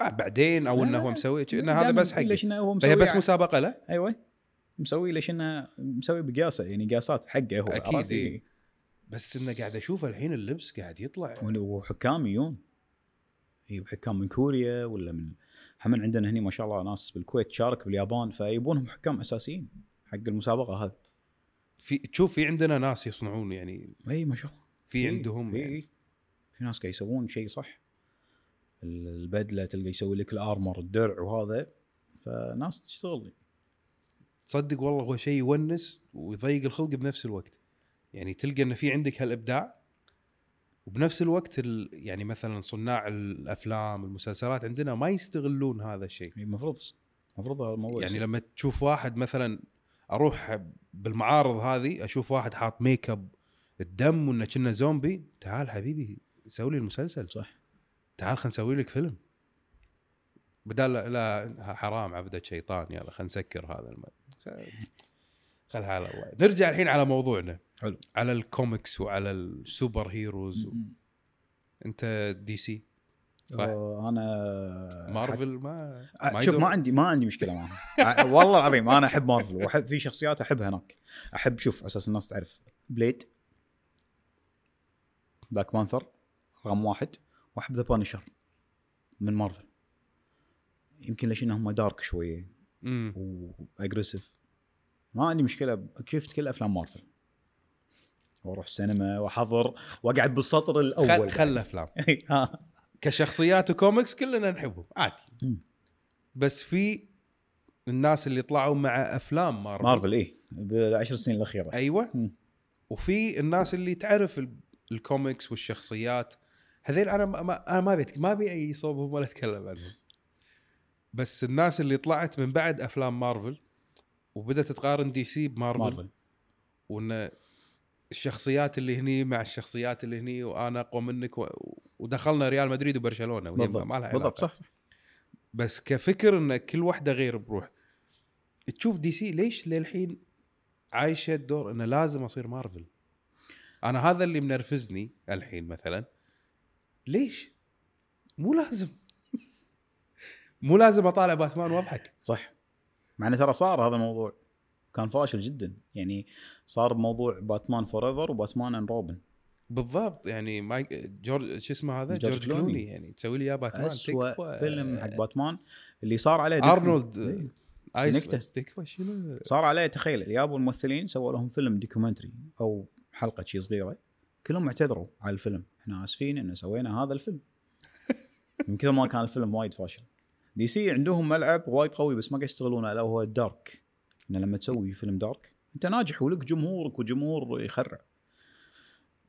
Speaker 1: آه بعدين أو
Speaker 2: إنه
Speaker 1: هو مسوي انه هذا بس حقي.
Speaker 2: ليش إنه هو مسوي
Speaker 1: فهي بس
Speaker 2: ع-
Speaker 1: مسابقة له
Speaker 2: أيوه. مسوي ليش إنه مسوي بقياسة يعني قياسات حقه هو عرفت؟
Speaker 1: إيه. بس إنه قاعد أشوف الحين اللبس قاعد يطلع.
Speaker 2: وحكام يجون. اي حكام من كوريا ولا من هم عندنا هني ما شاء الله ناس بالكويت تشارك باليابان فيبونهم حكام أساسيين حق المسابقة هذه.
Speaker 1: في تشوف في عندنا ناس يصنعون يعني.
Speaker 2: إي ما شاء الله.
Speaker 1: في عندهم
Speaker 2: في,
Speaker 1: يعني.
Speaker 2: في ناس قاعد يسوون شيء صح. البدلة تلقى يسوي لك الأرمر الدرع وهذا فناس تشتغل.
Speaker 1: تصدق والله هو شيء يونس ويضيق الخلق بنفس الوقت. يعني تلقى إن في عندك هالإبداع وبنفس الوقت ال... يعني مثلا صناع الأفلام المسلسلات عندنا ما يستغلون هذا الشيء.
Speaker 2: المفروض المفروض هذا الموضوع
Speaker 1: يعني. لما تشوف واحد مثلا أروح بالمعارض هذه أشوف واحد حاط ميك اب الدم وإنه كنا زومبي تعال حبيبي سوي لي المسلسل.
Speaker 2: صح.
Speaker 1: تعال خلينا نسوي لك فيلم. بدال لا, لا حرام عبده شيطان يلا خلينا نسكر هذا الم... خل على الله نرجع الحين على موضوعنا.
Speaker 2: حلو.
Speaker 1: على الكوميكس وعلى ال superheroes.
Speaker 2: م-
Speaker 1: انت دي سي صح.
Speaker 2: أنا
Speaker 1: مارفل ما
Speaker 2: آه، شوف. ما عندي ما عندي مشكلة معها والله العظيم أنا أحب مارفل واحب في شخصيات أحبها هناك. أحب شوف أساس الناس تعرف. Blade Black Panther رقم واحد. وأحب The Punisher من مارفل. يمكن ليش إنهم dark شوية.
Speaker 1: و
Speaker 2: aggressive ما عندي مشكلة شفت كل أفلام مارفل؟ وأروح السينما وأحضر وأقعد بالسطر الأول
Speaker 1: خل خل أفلام.
Speaker 2: ها.
Speaker 1: كشخصيات وكوميكس كلنا نحبهم عادي. بس في الناس اللي طلعوا مع أفلام مارفل,
Speaker 2: مارفل إيه. بالعشر سنين الأخيرة.
Speaker 1: أيوه.
Speaker 2: مم.
Speaker 1: وفي الناس اللي تعرف ال- الكوميكس والشخصيات. هذيل أنا ما ما- أنا ما بيت ما ابي أي صوبهم ولا أتكلم عنهم. بس الناس اللي طلعت من بعد أفلام مارفل وبدأت تقارن دي سي بمارفل
Speaker 2: مارفل.
Speaker 1: وإن الشخصيات اللي هني مع الشخصيات اللي هني وأنا أقوى منك و... ودخلنا ريال مدريد وبرشلونة
Speaker 2: بالضبط.
Speaker 1: ما لها
Speaker 2: بالضبط. صح صح.
Speaker 1: بس كفكر إن كل واحدة غير بروح تشوف دي سي ليش للحين عايشة الدور انه لازم أصير مارفل؟ أنا هذا اللي منرفزني الحين مثلا. ليش؟ مو لازم. مو لازم أطالع باتمان وأضحك.
Speaker 2: صح. مع إنه ترى صار هذا الموضوع كان فاشل جدا. يعني صار بموضوع Batman Forever و Batman and Robin
Speaker 1: بالضبط. يعني مايك جورج شو اسمه هذا؟
Speaker 2: جورج
Speaker 1: جورج,
Speaker 2: كلوني.
Speaker 1: كلوني. يعني تسوي لي اياه باتمان
Speaker 2: اسوء. فيلم حق باتمان اللي صار عليه
Speaker 1: ارنولد. ice تكفى شنو؟
Speaker 2: صار عليه تخيل جابوا الممثلين سووا لهم فيلم documentary أو حلقة شي صغيرة. كلهم اعتذروا على الفيلم. إحنا آسفين إن سوينا هذا الفيلم. من كثر ما كان الفيلم وايد فاشل. دي سي عندهم ملعب وايد قوي بس ما قاعد يستغلونه الا هو ال dark ان لما تسوي فيلم dark أنت ناجح ولك جمهورك وجمهور يخرع.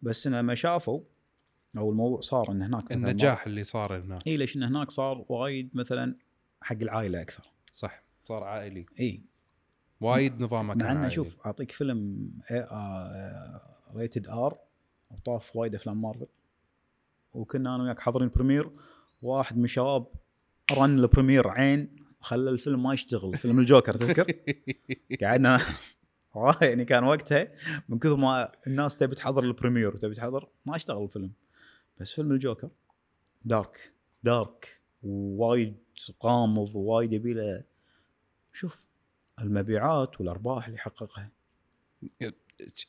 Speaker 2: بس لما شافوا أو الموضوع صار إن هناك
Speaker 1: النجاح اللي صار هناك.
Speaker 2: اي ليش إن هناك صار وايد مثلا حق العائلة أكثر.
Speaker 1: صح صار عائلي.
Speaker 2: اي
Speaker 1: وايد نظامه كان
Speaker 2: مع انه. شوف أعطيك فيلم rated R وطاف وايد أفلام مارفل وكنا أنا وياك حاضرين premiere واحد من الشباب رن ال premiere عين خلى الفيلم ما يشتغل فيلم الجوكر تذكر؟ قعدنا والله يعني كان وقتها من كثر ما الناس تبي تحضر ال premiere وتبي تحضر ما اشتغل الفيلم. بس فيلم الجوكر dark dark ووايد غامض ووايد يبي له شوف المبيعات والأرباح اللي حققها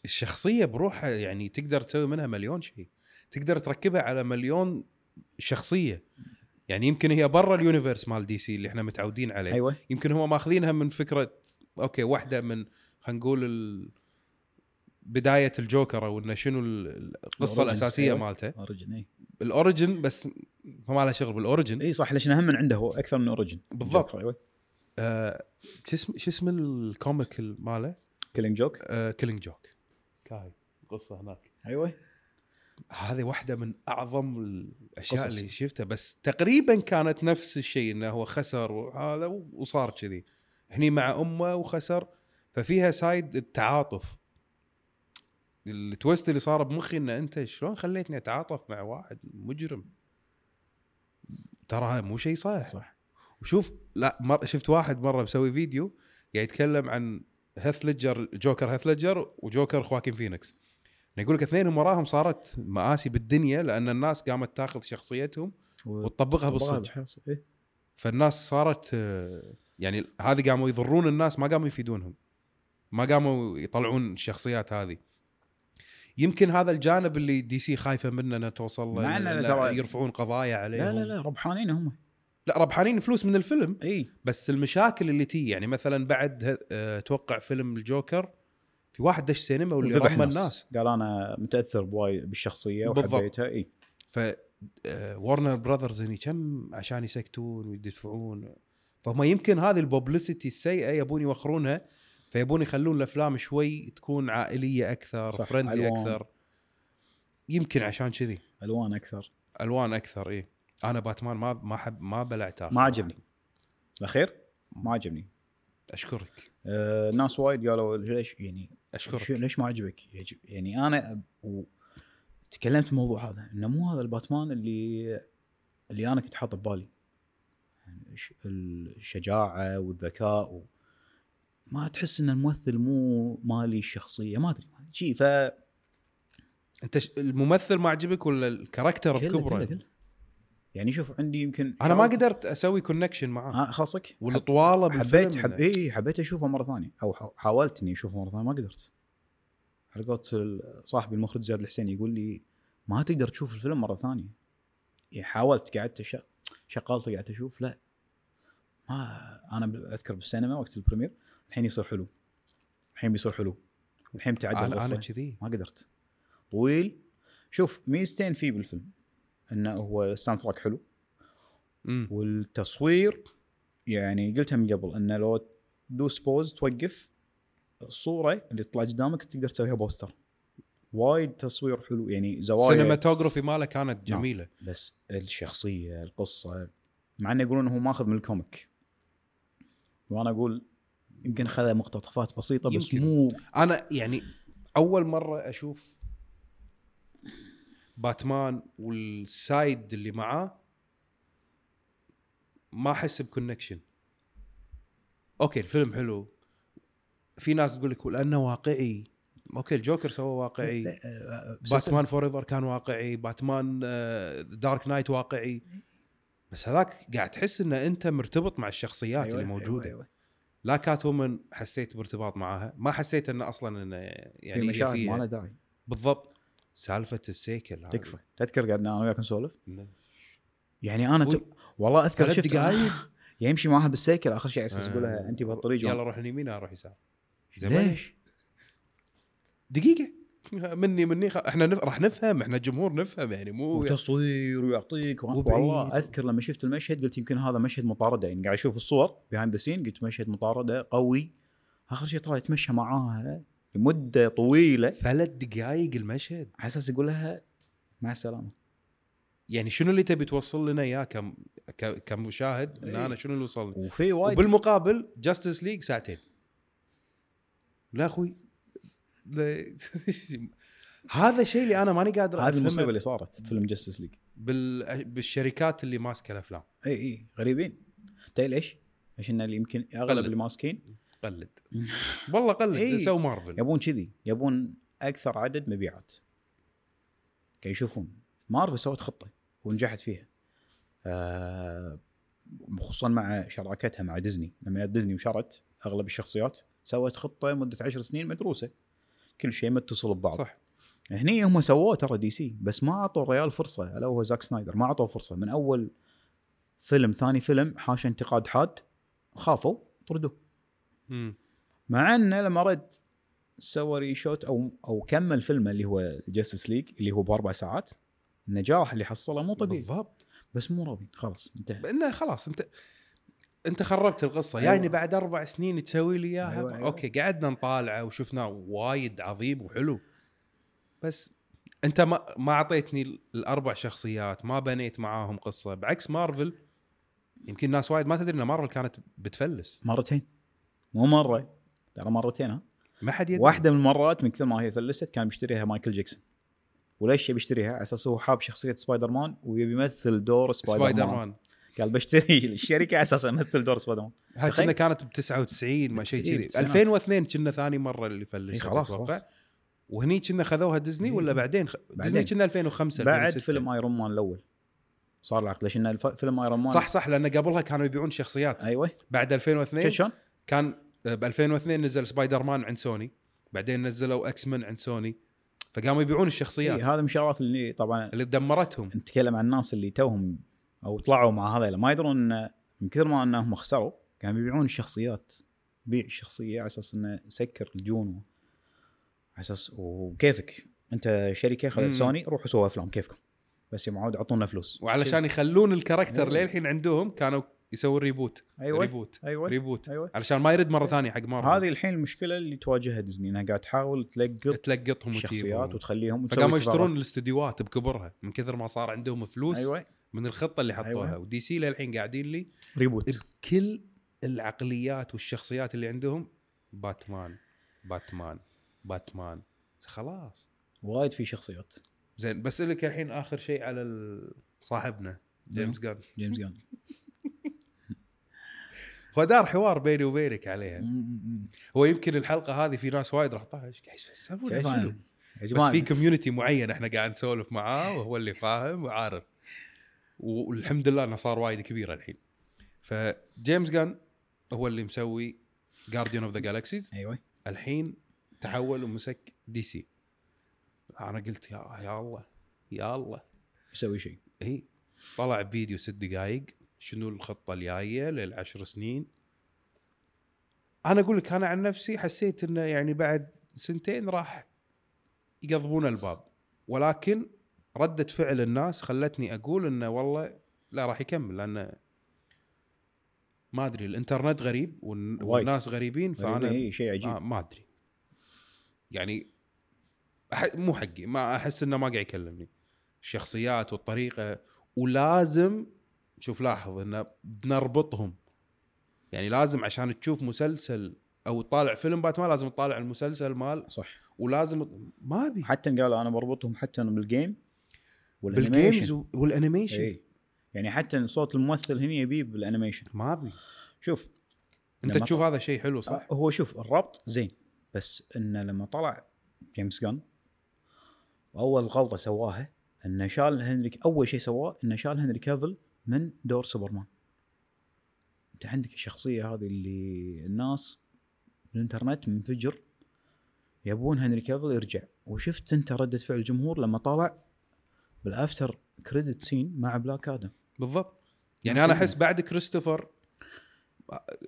Speaker 1: الشخصيه بروحها يعني تقدر تسوي منها مليون شيء تقدر تركبها على مليون شخصية. يعني يمكن هي برا ال universe مال دي سي اللي إحنا متعودين عليه.
Speaker 2: أيوه.
Speaker 1: يمكن هم ماخذينها من فكرة okay واحدة من خلينا نقول ال... بداية الجوكر أو إنه شنو ال- القصة
Speaker 2: ال
Speaker 1: origins، الأساسية
Speaker 2: أيوة.
Speaker 1: مالته.
Speaker 2: origin اي
Speaker 1: ال origin بس ما له شغل بال origin
Speaker 2: اي صح ليش أهم من عنده هو أكثر من origin
Speaker 1: بالضبط.
Speaker 2: أيوه.
Speaker 1: آه، شو اسم شو اسم ال comic ماله؟
Speaker 2: Killing Joke
Speaker 1: آه Killing Joke إي قصة هناك.
Speaker 2: أيوه.
Speaker 1: هذه واحدة من أعظم الأشياء
Speaker 2: قصص.
Speaker 1: اللي شفتها. بس تقريبا كانت نفس الشيء إنه هو خسر وهذا وصار كذي. هني مع أمه وخسر ففيها side التعاطف. ال twist اللي صار بمخي ان أنت شلون خليتني أتعاطف مع واحد مجرم؟ ترى مو شيء صح
Speaker 2: صح.
Speaker 1: وشوف لا مر شفت واحد مرة مسوي فيديو قاعد يتكلم عن هيث ليدجر جوكر هيث ليدجر وجوكر خواكين فينيكس يقول لك اثنينهم وراهم صارت مآسي بالدنيا لأن الناس قامت تاخذ شخصيتهم وتطبقها بالصدق.
Speaker 2: إيه.
Speaker 1: فالناس صارت يعني هذه قاموا يضرون الناس ما قاموا يفيدونهم. ما قاموا يطلعون الشخصيات هذه. يمكن هذا الجانب اللي دي سي خايفة منه انها توصل له يرفعون قضايا عليهم.
Speaker 2: لا لا لا ربحانين هم.
Speaker 1: لا ربحانين فلوس من الفيلم.
Speaker 2: إي.
Speaker 1: بس المشاكل اللي تي يعني مثلا بعد ه- آه، أتوقع فيلم الجوكر في واحد دش سينما واللي رمى الناس.
Speaker 2: قال أنا متأثر بوايد
Speaker 1: بالشخصية.
Speaker 2: وحبيتها. إي.
Speaker 1: ف ورنر براذرز هني كم عشان يسكتون ويدفعون. فهم يمكن هذه ال publicity السيئة يبون يوخرونها فيبون يخلون الأفلام شوي تكون
Speaker 2: عائلية
Speaker 1: أكثر
Speaker 2: friendly.
Speaker 1: أكثر. يمكن عشان كذي.
Speaker 2: ألوان أكثر.
Speaker 1: ألوان أكثر إي. أنا باتمان ما ما حب ما بلعته
Speaker 2: ما عجبني. الأخير؟ ما عجبني.
Speaker 1: أشكرك.
Speaker 2: آه ناس وايد قالوا ليش يعني أشكرك. ليش ما عجبك؟ يعني أنا و... تكلمت الموضوع هذا إنه مو هذا الباتمان اللي اللي أنا كنت حاطه ببالي. يعني الشجاعة والذكاء و... ما تحس إن الممثل مو مالي الشخصية ما أدري. شيء ف
Speaker 1: أنت. الممثل ما عجبك ولا ال character
Speaker 2: كله
Speaker 1: بكبره؟
Speaker 2: كله كله. يعني شوف عندي يمكن
Speaker 1: أنا ما قدرت أسوي connection معاه.
Speaker 2: أنا خاصك؟
Speaker 1: ولا طواله
Speaker 2: حبيت حب اي حبيت أشوفه مرة ثانية أو حاولت اني أشوفه مرة ثانية ما قدرت. على قولت ال- صاحبي المخرج زياد الحسين يقول لي ما تقدر تشوف الفيلم مرة ثانية. يعني حاولت قعدت. شغلت قعدت أشوف لا. ما أنا أذكر بالسينما وقت ال premiere الحين يصير حلو. الحين بيصير حلو. الحين تعدل أنا
Speaker 1: كذي.
Speaker 2: ما قدرت. طويل. شوف ميزتين فيه بالفيلم. إنه هو ال soundtrack حلو.
Speaker 1: امم
Speaker 2: والتصوير يعني قلتها من قبل إنه لو تدوس pause توقف الصورة اللي تطلع قدامك تقدر تسويها poster. وايد تصوير حلو يعني زوايا.
Speaker 1: ال cinematography ماله كانت جميلة.
Speaker 2: بس الشخصية القصة مع إنه يقولون هو ماخذ من ال comic. وأنا أقول يمكن اخذ مقتطفات بسيطة بس
Speaker 1: يمكن.
Speaker 2: مو
Speaker 1: أنا يعني أول مرة أشوف باتمان وال side اللي معاه ما أحس ب connection okay الفيلم حلو. في ناس تقول لك لأنه واقعي. okay الجوكر سوى واقعي. باتمان فور ايفر كان واقعي. باتمان دارك نايت واقعي. بس هذاك قاعد تحس ان أنت مرتبط مع الشخصيات
Speaker 2: أيوة،
Speaker 1: اللي موجوده
Speaker 2: أيوة، أيوة.
Speaker 1: لا كات وومن حسيت بارتباط معاها ما حسيت انه أصلا انه
Speaker 2: في
Speaker 1: يعني هي
Speaker 2: مشاهد ما داعي.
Speaker 1: بالضبط. سالفة ال cycle هذه.
Speaker 2: تكفى. تذكر قعدنا أنا وياك نسولف؟ يعني
Speaker 1: أنا
Speaker 2: ت... والله
Speaker 1: أذكر
Speaker 2: شفت
Speaker 1: دقايق.
Speaker 2: يمشي معاها بال cycle آخر شيء على أساس
Speaker 1: آه.
Speaker 2: يقول لها أنت بهالطريق
Speaker 1: يلا روح اليمين أروح يسار
Speaker 2: ليش؟
Speaker 1: دقيقة. مني مني. خ... إحنا نف... راح نفهم إحنا جمهور نفهم يعني مو
Speaker 2: وتصوير ويعطيك. والله أذكر لما شفت المشهد قلت يمكن هذا مشهد مطاردة. يعني قاعد أشوف الصور behind the scene قلت مشهد مطاردة قوي. آخر شيء طلع يتمشى معاها. لمدة طويلة.
Speaker 1: ثلاث دقائق المشهد.
Speaker 2: على أساس يقول لها مع السلامة.
Speaker 1: يعني شنو اللي تبي توصل لنا إياه كم... كمشاهد؟ إن
Speaker 2: إيه.
Speaker 1: أنا شنو اللي وصلني
Speaker 2: وفي وايد
Speaker 1: وبالمقابل جاستس ليج ساعتين. لا أخوي. لا- هذا الشيء اللي أنا ماني قادر
Speaker 2: هذه المصيبة اللي صارت في فيلم جاستس ليج
Speaker 1: بال... بالشركات اللي ماسكة الأفلام.
Speaker 2: اي اي غريبين. تدري ليش؟ عشان اللي يمكن
Speaker 1: أغلب.
Speaker 2: اللي ماسكين
Speaker 1: قلد. والله قلد
Speaker 2: إيه.
Speaker 1: سووا مارفل.
Speaker 2: يبون كذي يبون أكثر عدد مبيعات. كي يشوفون. مارفل سوت خطة ونجحت فيها. آه خصوصا مع شراكتها مع ديزني. لما ديزني وشرت أغلب الشخصيات سوت خطة مده عشر سنين مدروسة. كل شيء متصل ببعض.
Speaker 1: صح.
Speaker 2: هني هم سووه ترى دي سي بس ما أعطوا الريال فرصة. ألا هو زاك سنايدر. ما أعطوه فرصة. من أول فيلم ثاني فيلم حاش انتقاد حاد خافوا طردوه.
Speaker 1: مم.
Speaker 2: مع أنه لما رد سوى reshoot أو أو كمل فيلمه اللي هو جاستس ليج اللي هو بأربع ساعات النجاح اللي حصله مو طبيعي.
Speaker 1: بالضبط.
Speaker 2: بس مو راضي. خلاص انتهى.
Speaker 1: انه خلاص انت انت خربت القصة.
Speaker 2: أيوة.
Speaker 1: يعني بعد أربع سنين تسوي لي إياها
Speaker 2: أيوة، أيوة.
Speaker 1: okay قعدنا نطالعه وشفناه وايد عظيم وحلو. بس أنت ما ما أعطيتني الأربع شخصيات ما بنيت معاهم قصة. بعكس مارفل يمكن ناس وايد ما تدري إن مارفل كانت بتفلس.
Speaker 2: مرتين. مو مرة ترى مرتين ها
Speaker 1: ما حد يدري
Speaker 2: واحدة من المرات من كثر ما هي فلست كان بيشتريها مايكل جاكسون وليش يبي يشتريها؟ على أساس هو حاب شخصية سبايدر مان ويبي يمثل دور سبايدر,
Speaker 1: سبايدر
Speaker 2: مان.
Speaker 1: مان
Speaker 2: قال بشتري الشركة على أساس أمثل دور سبايدر مان
Speaker 1: هاي. كنا كانت ب 99 ما شيء
Speaker 2: 90
Speaker 1: كذي
Speaker 2: تسعينات.
Speaker 1: 2002 كنا ثاني مرة اللي فلست
Speaker 2: خلاص. خلاص
Speaker 1: وهني كنا خذوها ديزني. ولا بعدين, خ... ديزني. كنا 2005
Speaker 2: بعد
Speaker 1: 2006.
Speaker 2: فيلم آيرون مان الأول صار العقد ليش إن الف- فيلم آيرون مان
Speaker 1: صح صح لأن قبلها كانوا يبيعون شخصيات
Speaker 2: أيوه
Speaker 1: بعد 2002
Speaker 2: شفت شلون؟
Speaker 1: كان ب 2002 نزل سبايدر مان عند سوني بعدين نزلوا إكس مان عند سوني فقاموا يبيعون الشخصيات.
Speaker 2: إيه هذا من الشغلات اللي طبعا
Speaker 1: اللي دمرتهم.
Speaker 2: نتكلم عن الناس اللي توهم أو طلعوا مع هذا ما يدرون من كثر ما إنهم خسروا كانوا يبيعون الشخصيات. بيع الشخصيه على أساس إنه سكر الديون على أساس وكيفك. أنت
Speaker 1: شركة.
Speaker 2: خذت سوني روحوا سووا أفلام كيفكم؟ بس يا معود اعطونا فلوس.
Speaker 1: وعلشان يخلون ال character
Speaker 2: إيه.
Speaker 1: للحين عندهم كانوا يسوي reboot
Speaker 2: أيوه
Speaker 1: reboot
Speaker 2: أيوه
Speaker 1: reboot
Speaker 2: أيوه.
Speaker 1: علشان ما يرد مرة ثانية حق مره
Speaker 2: هذه الحين المشكلة اللي تواجهها ديزني إنها قاعد تحاول تلقط
Speaker 1: تلقطهم
Speaker 2: الشخصيات
Speaker 1: وتجيبهم.
Speaker 2: وتخليهم
Speaker 1: فقاموا. يشترون الاستديوهات بكبرها من كثر ما صار عندهم فلوس
Speaker 2: أيوه.
Speaker 1: من الخطة اللي حطوها.
Speaker 2: أيوة.
Speaker 1: ودي سي للحين قاعدين لي
Speaker 2: reboot
Speaker 1: بكل العقليات والشخصيات اللي عندهم باتمان باتمان باتمان. خلاص.
Speaker 2: وايد في شخصيات.
Speaker 1: زين بسالك الحين آخر شيء على صاحبنا جيمس جان
Speaker 2: جيمس جان
Speaker 1: هو دار حوار بيني وبينك عليها. هو يمكن الحلقة هذه في ناس وايد راح طالع إيش قاعد؟
Speaker 2: يا
Speaker 1: بس في community معين إحنا قاعد نسولف معاه وهو اللي فاهم وعارف. والحمد لله إنه صار وايد كبير الحين. فجيمس جان هو اللي مسوي جارديان اوف ذا جالكسيز
Speaker 2: أيوه.
Speaker 1: الحين تحول ومسك دي سي أنا قلت يا يا الله يا الله.
Speaker 2: يسوي شيء.
Speaker 1: اي طلع فيديو ست دقائق شنو الخطة الجاية للعشر سنين؟ أنا أقول لك أنا عن نفسي حسيت إنه يعني بعد سنتين راح يقضبون الباب. ولكن ردة فعل الناس خلتني أقول إنه والله لا راح يكمل لأنه ما أدري الإنترنت غريب. والناس غريبين فأنا
Speaker 2: إي شيء عجيب.
Speaker 1: آه ما أدري. يعني أح... مو حقي ما أحس إنه ما قاعد يكلمني. الشخصيات والطريقة ولازم شوف لاحظ انه بنربطهم. يعني لازم عشان تشوف مسلسل أو تطالع فيلم باتمان لازم تطالع المسلسل مال
Speaker 2: صح.
Speaker 1: ولازم ما أبي.
Speaker 2: حتى قال أنا بربطهم حتى بال
Speaker 1: game بال games و- وال animation
Speaker 2: اي يعني حتى صوت الممثل هنا يبيه بال animation
Speaker 1: ما أبي.
Speaker 2: شوف أنت
Speaker 1: تشوف هذا شيء حلو صح؟
Speaker 2: آه، هو شوف الربط زين بس انه لما طلع جيمس جان واول غلطة سواها انه شال هنري أول شيء سواه انه شال هنري كافل من دور سوبرمان أنت عندك الشخصية هذه اللي الناس بالإنترنت منفجرة يبون هنري كافل يرجع وشفت أنت ردة فعل الجمهور لما طلع بال after credit scene مع Black Adam
Speaker 1: بالضبط يعني
Speaker 2: أنا.
Speaker 1: أحس بعد كريستوفر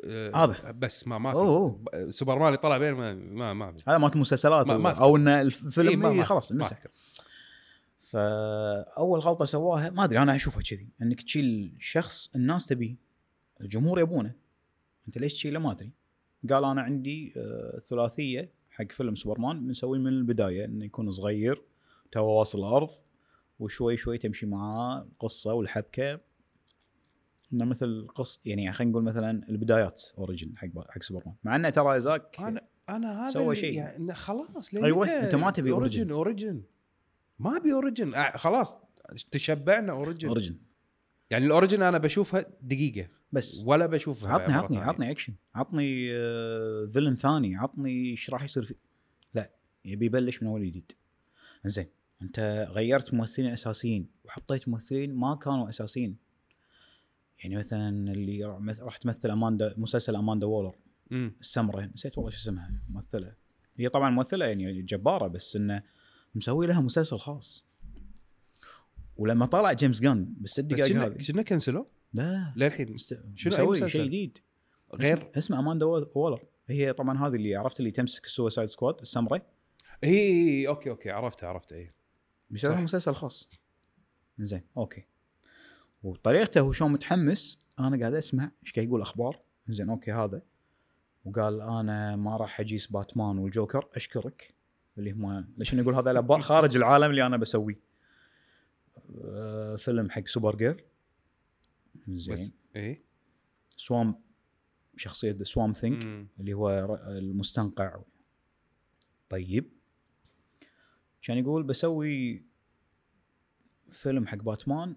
Speaker 1: آه،
Speaker 2: هذا.
Speaker 1: بس ما ما في
Speaker 2: أوه.
Speaker 1: سوبرمان اللي طلع بين ما ما, ما في
Speaker 2: هذا مالت المسلسلات
Speaker 1: ما- ما
Speaker 2: أو, ان
Speaker 1: إيه،
Speaker 2: الفيلم
Speaker 1: ما- ما-
Speaker 2: إيه خلاص مسح. فأول غلطة سواها ما أدري أنا أشوفها كذي إنك تشيل شخص الناس تبيه الجمهور يبونه. أنت ليش تشيله؟ ما أدري. قال أنا عندي آه، ثلاثية حق فيلم سوبرمان بنسويه من البداية إنه يكون صغير تو واصل الأرض وشوي شوي تمشي معاه القصة والحبكة. إنه مثل قص يعني خلينا نقول مثلا البدايات origin حق حق سوبرمان. مع إنه ترى زاك
Speaker 1: أنا أنا هذا
Speaker 2: سوى شيء.
Speaker 1: يعني خلاص متى
Speaker 2: أنت ما تبي
Speaker 1: أوريجن أوريجن. ما ابي اوريجن. آه، خلاص تشبعنا origin.
Speaker 2: origin.
Speaker 1: يعني ال origin أنا بشوفها دقيقة.
Speaker 2: بس.
Speaker 1: ولا بشوفها
Speaker 2: عطني عطني. عطني اكشن عطني آه، villain ثاني. عطني إيش راح يصير فيه لا يبي يبلش من اول جديد. زين انت غيرت ممثلين أساسيين وحطيت ممثلين ما كانوا أساسيين. يعني مثلا اللي راح مث- راح تمثل أماندا مسلسل أماندا وولر. السمرة نسيت والله شو اسمها ممثلة. هي طبعا ممثلة يعني جبارة بس إنه مسوي لها مسلسل خاص. ولما طلع جيمس غان بالست
Speaker 1: بس
Speaker 2: دقائق هذه.
Speaker 1: شنو كنسلوا
Speaker 2: لا.
Speaker 1: للحين
Speaker 2: مست...
Speaker 1: شنو
Speaker 2: مسوي؟ شيء جديد.
Speaker 1: غير؟
Speaker 2: اسمه, اسمه اماندا وولر هي طبعا هذه اللي عرفت اللي تمسك ال Suicide Squad
Speaker 1: السمرة. اي okay okay عرفت عرفت اي
Speaker 2: بيسوي لها. مسلسل خاص. زين okay. وطريقته هو شلون متحمس أنا قاعد أسمع إيش قاعد يقول أخبار. زين أوكي هذا. وقال أنا ما راح أجيس باتمان والجوكر أشكرك. اللي هم ليش يقول هذا الأباء خارج العالم اللي أنا بسويه. فيلم حق سوبر جير زين.
Speaker 1: اي
Speaker 2: سوام شخصية سوام ثينك. اللي هو المستنقع. طيب. كان يقول بسوي فيلم حق باتمان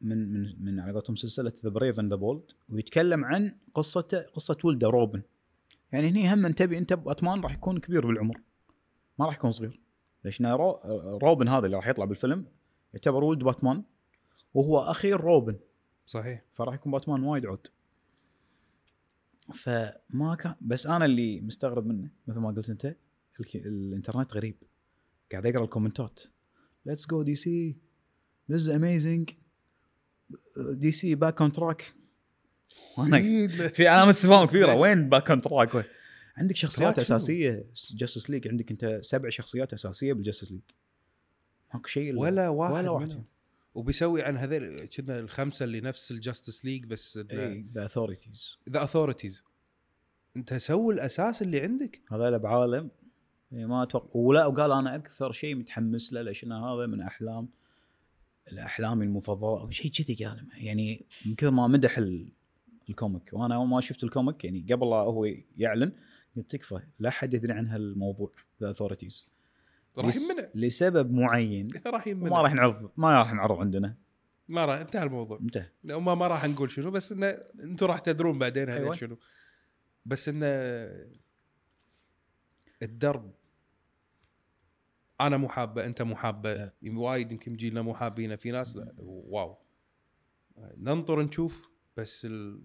Speaker 2: من من من على قولتهم سلسلة The Brave and the Bold ويتكلم عن قصته قصة ولده روبن. يعني هني هم تبي أنت باتمان راح يكون كبير بالعمر. ما راح يكون صغير. ليش؟ رو روبن هذا اللي راح يطلع بالفيلم يعتبر ولد باتمان وهو اخير روبن.
Speaker 1: صحيح.
Speaker 2: فراح يكون باتمان وايد عود. فما كان بس أنا اللي مستغرب منه مثل ما قلت أنت الك... الإنترنت غريب. قاعد أقرأ ال comment ات. let's go DC this amazing DC back on track في علامة استفهام كبيرة. وين back on track عندك شخصيات؟ أساسية Justice League عندك أنت سبع شخصيات أساسية بال Justice League ماكو شيء
Speaker 1: ولا واحد
Speaker 2: ولا واحد
Speaker 1: منهم. وبيسوي عن هذول كنا الخمسة اللي نفس ال Justice League
Speaker 2: بس The Authorities
Speaker 1: The Authorities أنت سوي الأساس اللي عندك.
Speaker 2: هذول بعالم. ما أتوقع ولا وقال أنا أكثر شيء متحمس له ليش هذا من أحلام الأحلام المفضلة. أو شيء كذي قال يعني من كثر ما مدح ال- ال comic وأنا ما شفت ال comic يعني قبل هو يعلن قلت تكفى لا أحد يدري عن هالموضوع The Authorities
Speaker 1: راح يمنع.
Speaker 2: لسبب معين.
Speaker 1: راح يمنع.
Speaker 2: وما راح نعرض ما راح نعرض عندنا.
Speaker 1: ما راح انتهى الموضوع.
Speaker 2: انتهى.
Speaker 1: وما ما راح نقول شنو بس إنه أنتم راح تدرون بعدين هذا
Speaker 2: أيوة.
Speaker 1: شنو. بس إنه الدرب أنا مو حابه أنت مو حابه
Speaker 2: لا.
Speaker 1: وايد يمكن جيلنا مو حابينه في ناس لا wow. ننطر نشوف بس ال...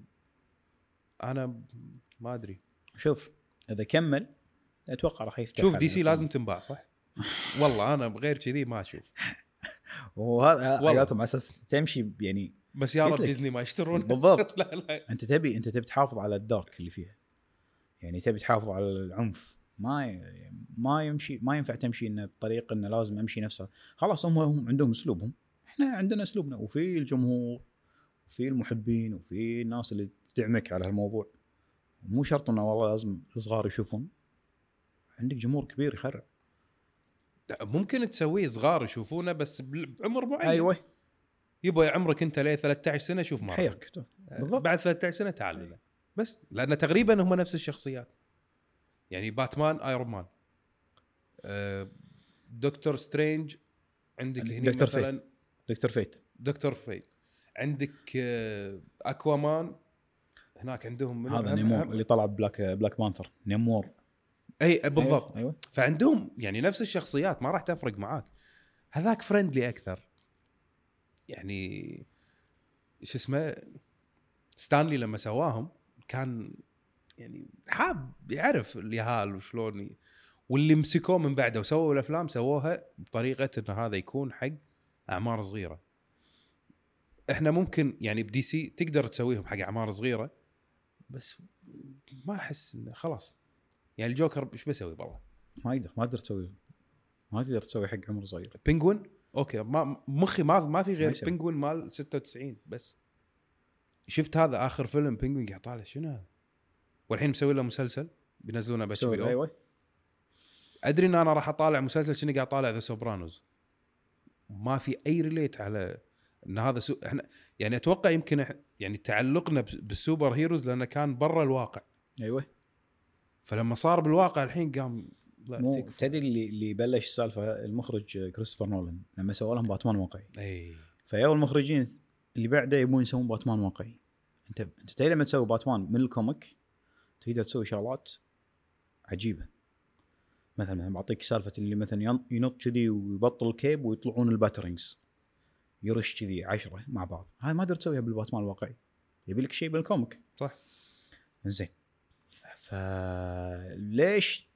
Speaker 1: أنا ما أدري.
Speaker 2: شوف إذا كمل أتوقع راح يفتح
Speaker 1: شوف
Speaker 2: DC.
Speaker 1: لازم تنباع صح؟ والله أنا غير كذي ما أشوف
Speaker 2: وهذا. حياتهم على أساس تمشي يعني
Speaker 1: بس يا رب. ديزني ما يشترون
Speaker 2: بالضبط.
Speaker 1: لا لا
Speaker 2: أنت تبي أنت تبي تحافظ على ال dark اللي فيها يعني تبي تحافظ على العنف ما ما يمشي ما ينفع تمشي إنه بطريقه إنه لازم أمشي نفسها خلاص هم هم عندهم أسلوبهم إحنا عندنا أسلوبنا وفي الجمهور وفي المحبين وفي الناس اللي تدعمك على هالموضوع مو شرط إنه والله لازم الصغار يشوفون. عندك جمهور كبير يخرع
Speaker 1: لا، ممكن تسويه صغار يشوفونه بس بعمر معين.
Speaker 2: أيوه.
Speaker 1: يبا عمرك أنت ليه 13 سنة شوف مرة.
Speaker 2: حياك. بالضبط.
Speaker 1: بعد 13 سنة تعال. لنا بس لأن تقريبا هم نفس الشخصيات. يعني باتمان آيرون مان. آه، دكتور سترينج عندك هني
Speaker 2: دكتور
Speaker 1: مثلا
Speaker 2: دكتور فيت.
Speaker 1: دكتور فيت. عندك آه، أكوامان. هناك عندهم؟
Speaker 2: هذا
Speaker 1: Namor
Speaker 2: اللي طلع Black Black Panther Namor.
Speaker 1: أي بالضبط.
Speaker 2: أيوه, أيوة.
Speaker 1: فعندهم يعني نفس الشخصيات ما راح تفرق معاك. هذاك friendly أكثر. يعني شو اسمه ستانلي لما سواهم كان يعني حاب يعرف اليهال وشلون واللي مسكوه من بعده وسووا الأفلام سووها بطريقة إن هذا يكون حق أعمار صغيرة. إحنا ممكن يعني بدي سي تقدر تسويهم حق أعمار صغيرة. بس ما أحس إنه خلاص. يعني الجوكر إيش بسوي والله
Speaker 2: ما يقدر ما تقدر تسوي ما تقدر تسوي حق عمر صغير.
Speaker 1: بنجوين أوكي ما مخي ما ما في غير. بنجوين مال 96 بس. شفت هذا آخر فيلم بنجوين قاعد طالع شنو؟ هذا؟ والحين مسوي له مسلسل بينزلونه أو
Speaker 2: أيوه
Speaker 1: أدري إن أنا راح أطالع مسلسل شنو قاعد طالع ذا سوبرانوز ما في أي ريليت على إن هذا سو... إحنا يعني أتوقع يمكن يعني تعلقنا بالسوبر هيروز لأنه كان برا الواقع.
Speaker 2: أيوه.
Speaker 1: فلما صار بالواقع الحين قام لا
Speaker 2: مو. تدري اللي اللي بلش السالفه المخرج كريستوفر نولان لما سوى لهم باتمان واقعي.
Speaker 1: اي
Speaker 2: فجا المخرجين اللي بعده يبون يسوون باتمان واقعي. انت أنت تدري لما تسوي باتمان من ال comic تقدر تسوي شغلات عجيبة. مثلا مثلا بعطيك سالفة اللي مثلا ين- ينط كذي ويبطل ال cape ويطلعون ال batarangs. يرش كذي عشرة مع بعض. هاي ما تقدر تسويها بالباتمان الواقعي. يبي لك شيء بال comic.
Speaker 1: صح.
Speaker 2: زين فليش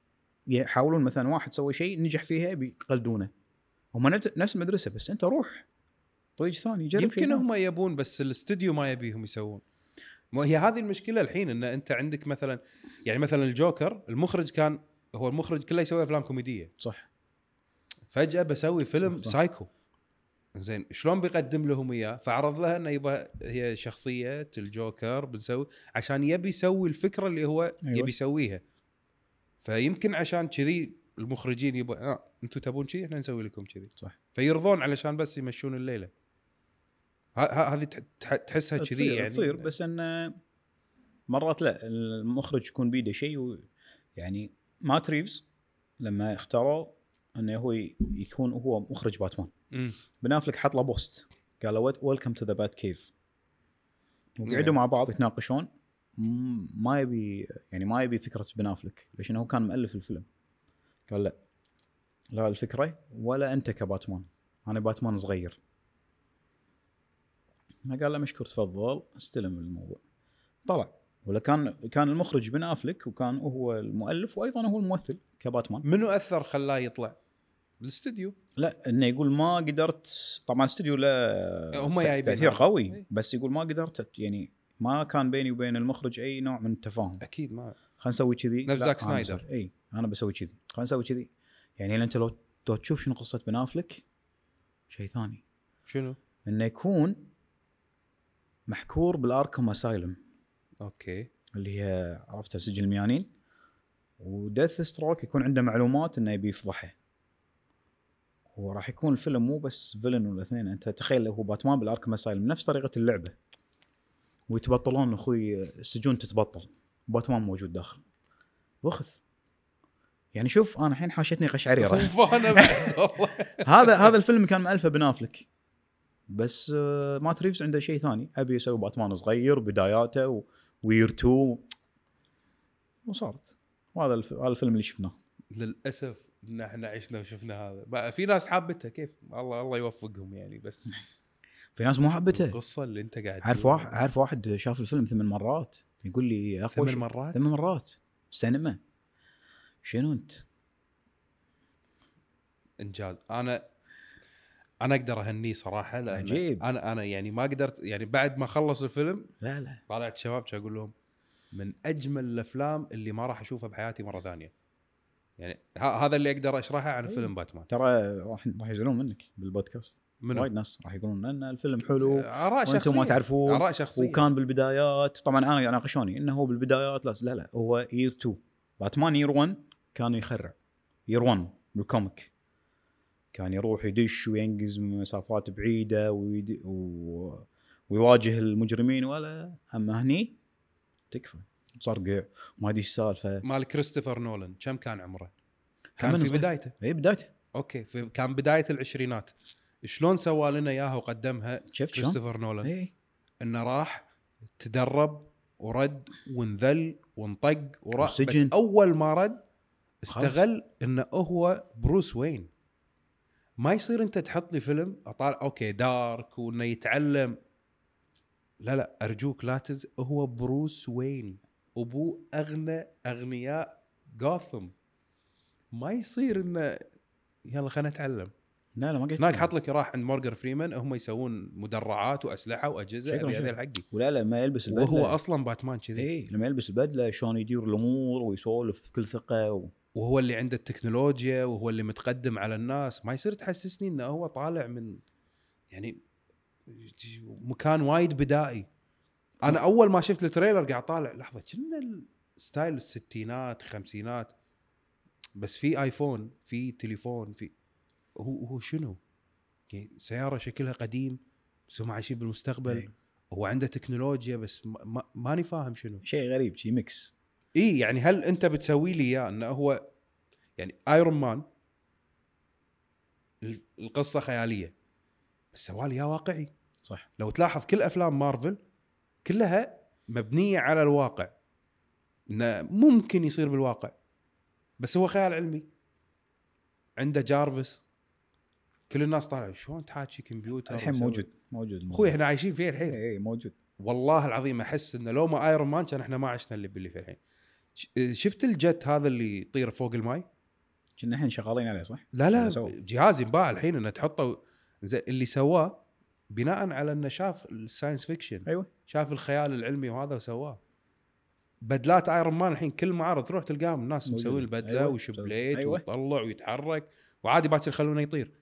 Speaker 2: يحاولون مثلا واحد سوى شيء نجح فيها بيقلدونه؟ هم نفس- المدرسة بس أنت روح. طريق ثاني جرب
Speaker 1: يمكن. هم يبون بس الاستوديو ما يبيهم يسوون. مو هي هذه المشكلة الحين إن أنت عندك مثلا يعني مثلا الجوكر المخرج كان هو المخرج كله يسوي أفلام كوميدية.
Speaker 2: صح.
Speaker 1: فجأة بسوي فيلم
Speaker 2: صح، صح.
Speaker 1: سايكو. زين شلون بيقدم لهم إياه؟ فعرض لها إنه يبغى هي شخصية الجوكر بنسوي عشان يبي يسوي الفكرة اللي هو
Speaker 2: أيوة.
Speaker 1: يبي يسويها. فيمكن عشان كذي المخرجين يبغى آه أنتم تبون كذي إحنا نسوي لكم كذي.
Speaker 2: صح.
Speaker 1: فيرضون علشان بس يمشون الليلة. هذه تح- تح- تحسها كذي يعني.
Speaker 2: تصير بس انه مرات لا المخرج يكون بيده شيء يعني مات ريفز لما اختاروا إنه هو يكون هو مخرج باتمان. بن أفلك حط له بوست. قال له welcome to the Batcave وقعدوا
Speaker 1: نعم.
Speaker 2: مع بعض يتناقشون. ما يبي يعني ما يبي فكرة بن أفلك ليش انه هو كان مؤلف الفيلم. قال لا لا الفكرة ولا أنت كباتمان. أنا باتمان صغير. ما قال له مشكور تفضل استلم الموضوع. طلع. ولا كان كان المخرج بن أفلك وكان هو المؤلف وأيضا هو الممثل كباتمان.
Speaker 1: منو أثر خلاه يطلع؟ الاستوديو.
Speaker 2: لا إنه يقول ما قدرت طبعا الاستوديو له
Speaker 1: هم تأثير.
Speaker 2: قوي. بس يقول ما قدرت يعني ما كان بيني وبين المخرج أي نوع من التفاهم.
Speaker 1: أكيد ما.
Speaker 2: خلينا نسوي كذي.
Speaker 1: نفس زاك
Speaker 2: أنا
Speaker 1: سنايدر.
Speaker 2: بسوي- إي أنا بسوي كذي. خلينا نسوي كذي. يعني أنت لو لو تشوف شنو قصة بن أفلك شيء ثاني.
Speaker 1: شنو؟
Speaker 2: إنه يكون محكور بالأركم asylum.
Speaker 1: أوكي.
Speaker 2: اللي هي عرفتها سجن الميانين. و Deathstroke يكون عنده معلومات إنه يبي يفضحه. وراح يكون الفيلم مو بس villain ولا اثنين. انت تخيل هو باتمان بالأركم asylum نفس طريقة اللعبة ويتبطلون أخوي السجون تتبطل باتمان موجود داخل. واخذ يعني شوف أنا الحين حاشتني
Speaker 1: قشعريرة.
Speaker 2: هذا هذا الفيلم كان مألفة بنافلك. بس آه، مات ريفز عنده شيء ثاني. أبي يسوي باتمان صغير بداياته و- وير 2 وصارت. وهذا الف... هذا الفيلم اللي شفناه.
Speaker 1: للأسف إن إحنا عشنا وشفنا هذا. بقى في ناس حابتها كيف؟ الله الله يوفقهم يعني بس
Speaker 2: في ناس مو حبته
Speaker 1: القصة اللي أنت قاعد
Speaker 2: عارف. واحد عارف واحد شاف الفيلم ثمان مرات. يقول لي يا أخوي
Speaker 1: ثمان مرات؟
Speaker 2: ثمان مرات. سينما. شنو أنت؟
Speaker 1: إنجاز. أنا أنا أقدر اهنيه صراحة لأن
Speaker 2: عجيب.
Speaker 1: أنا أنا يعني ما قدرت يعني بعد ما خلص الفيلم
Speaker 2: لا لا.
Speaker 1: طلعت شباب أقول لهم؟ من أجمل الأفلام اللي ما راح أشوفها بحياتي مرة ثانية. يعني ه- هذا اللي أقدر أشرحه عن
Speaker 2: أيوة.
Speaker 1: فيلم باتمان.
Speaker 2: ترى راح راح يزعلون منك بالبودكاست.
Speaker 1: منو؟
Speaker 2: وايد ناس راح يقولون إن الفيلم حلو
Speaker 1: آراء شخصيه
Speaker 2: وأنتم ما تعرفون
Speaker 1: آراء شخصية.
Speaker 2: وكان بالبدايات. طبعا أنا ناقشوني إنه هو بالبدايات. لا لا لا هو يير 2 باتمان year 1 كان يخرع. year 1 بال comic كان يروح يدش وينقز من مسافات بعيدة ويد... و... ويواجه المجرمين. ولا أما هني تكفى. تصرقع وما ادري إيش السالفه
Speaker 1: مال كريستوفر نولان كم كان عمره؟ كان في؟ بدايته.
Speaker 2: إي بدايته.
Speaker 1: أوكي في كان بداية العشرينات. شلون سوى لنا إياها وقدمها
Speaker 2: شفت؟
Speaker 1: كريستوفر نولان؟
Speaker 2: إي.
Speaker 1: إنه راح تدرب ورد وانذل وانطق وراح بس. أول ما رد استغل إنه هو بروس وين. ما يصير أنت تحط لي فيلم أطالع أوكي dark وإنه يتعلم. لا لا أرجوك لا تز هو بروس وين. ابوه أغنى أغنياء جوثم ما يصير انه يلا خلينا نتعلم.
Speaker 2: لا لا ما قلت
Speaker 1: هناك حط لك راح عند مورجان فريمان هم يسوون مدرعات وأسلحة وأجهزة
Speaker 2: شكراً.
Speaker 1: هذول حقي
Speaker 2: ولا لا ما يلبس البدلة.
Speaker 1: وهو أصلا باتمان كذي.
Speaker 2: اي لما يلبس البدلة شلون يدير الأمور ويسولف بكل ثقة و...
Speaker 1: وهو اللي عنده التكنولوجيا وهو اللي متقدم على الناس. ما يصير تحسسني إنه هو طالع من يعني مكان وايد بدائي. أنا أول ما شفت ال trailer قاعد طالع لحظة كنا style الستينات خمسينات. بس في آيفون في تليفون في هو هو شنو؟ يعني سيارة شكلها قديم بس هم عايشين بالمستقبل.
Speaker 2: إي.
Speaker 1: هو عنده تكنولوجيا بس ما- ما- ماني فاهم شنو.
Speaker 2: شيء غريب شيء mix
Speaker 1: اي يعني هل أنت بتسوي لي إياه إنه هو يعني ايرون مان ال- القصة خيالية. بس سوالي إياه واقعي.
Speaker 2: صح.
Speaker 1: لو تلاحظ كل أفلام مارفل كلها مبنية على الواقع. إنه ممكن يصير بالواقع بس هو خيال علمي. عنده جارفس. كل الناس طالعة شلون تحاكي كمبيوتر
Speaker 2: الحين موجود موجود
Speaker 1: أخوي إحنا عايشين فيه الحين.
Speaker 2: اي موجود.
Speaker 1: والله العظيم أحس إنه لو ما ايرون مان كان إحنا ما عشنا اللي باللي فيه الحين. شفت ال jet هذا اللي يطير فوق الماي؟
Speaker 2: كنا الحين شغالين عليه صح؟
Speaker 1: لا لا. جهاز ينباع الحين إنه تحطه زي اللي سواه بناء على إنه شاف ال science
Speaker 2: fiction أيوه.
Speaker 1: شاف الخيال العلمي وهذا وسواه. بدلات ايرون مان الحين كل معارض تروح تلقاهم الناس. مسوي البدله
Speaker 2: أيوة.
Speaker 1: وشبليت
Speaker 2: أيوة.
Speaker 1: ويطلع ويتحرك. وعادي باكر يخلونه يطير.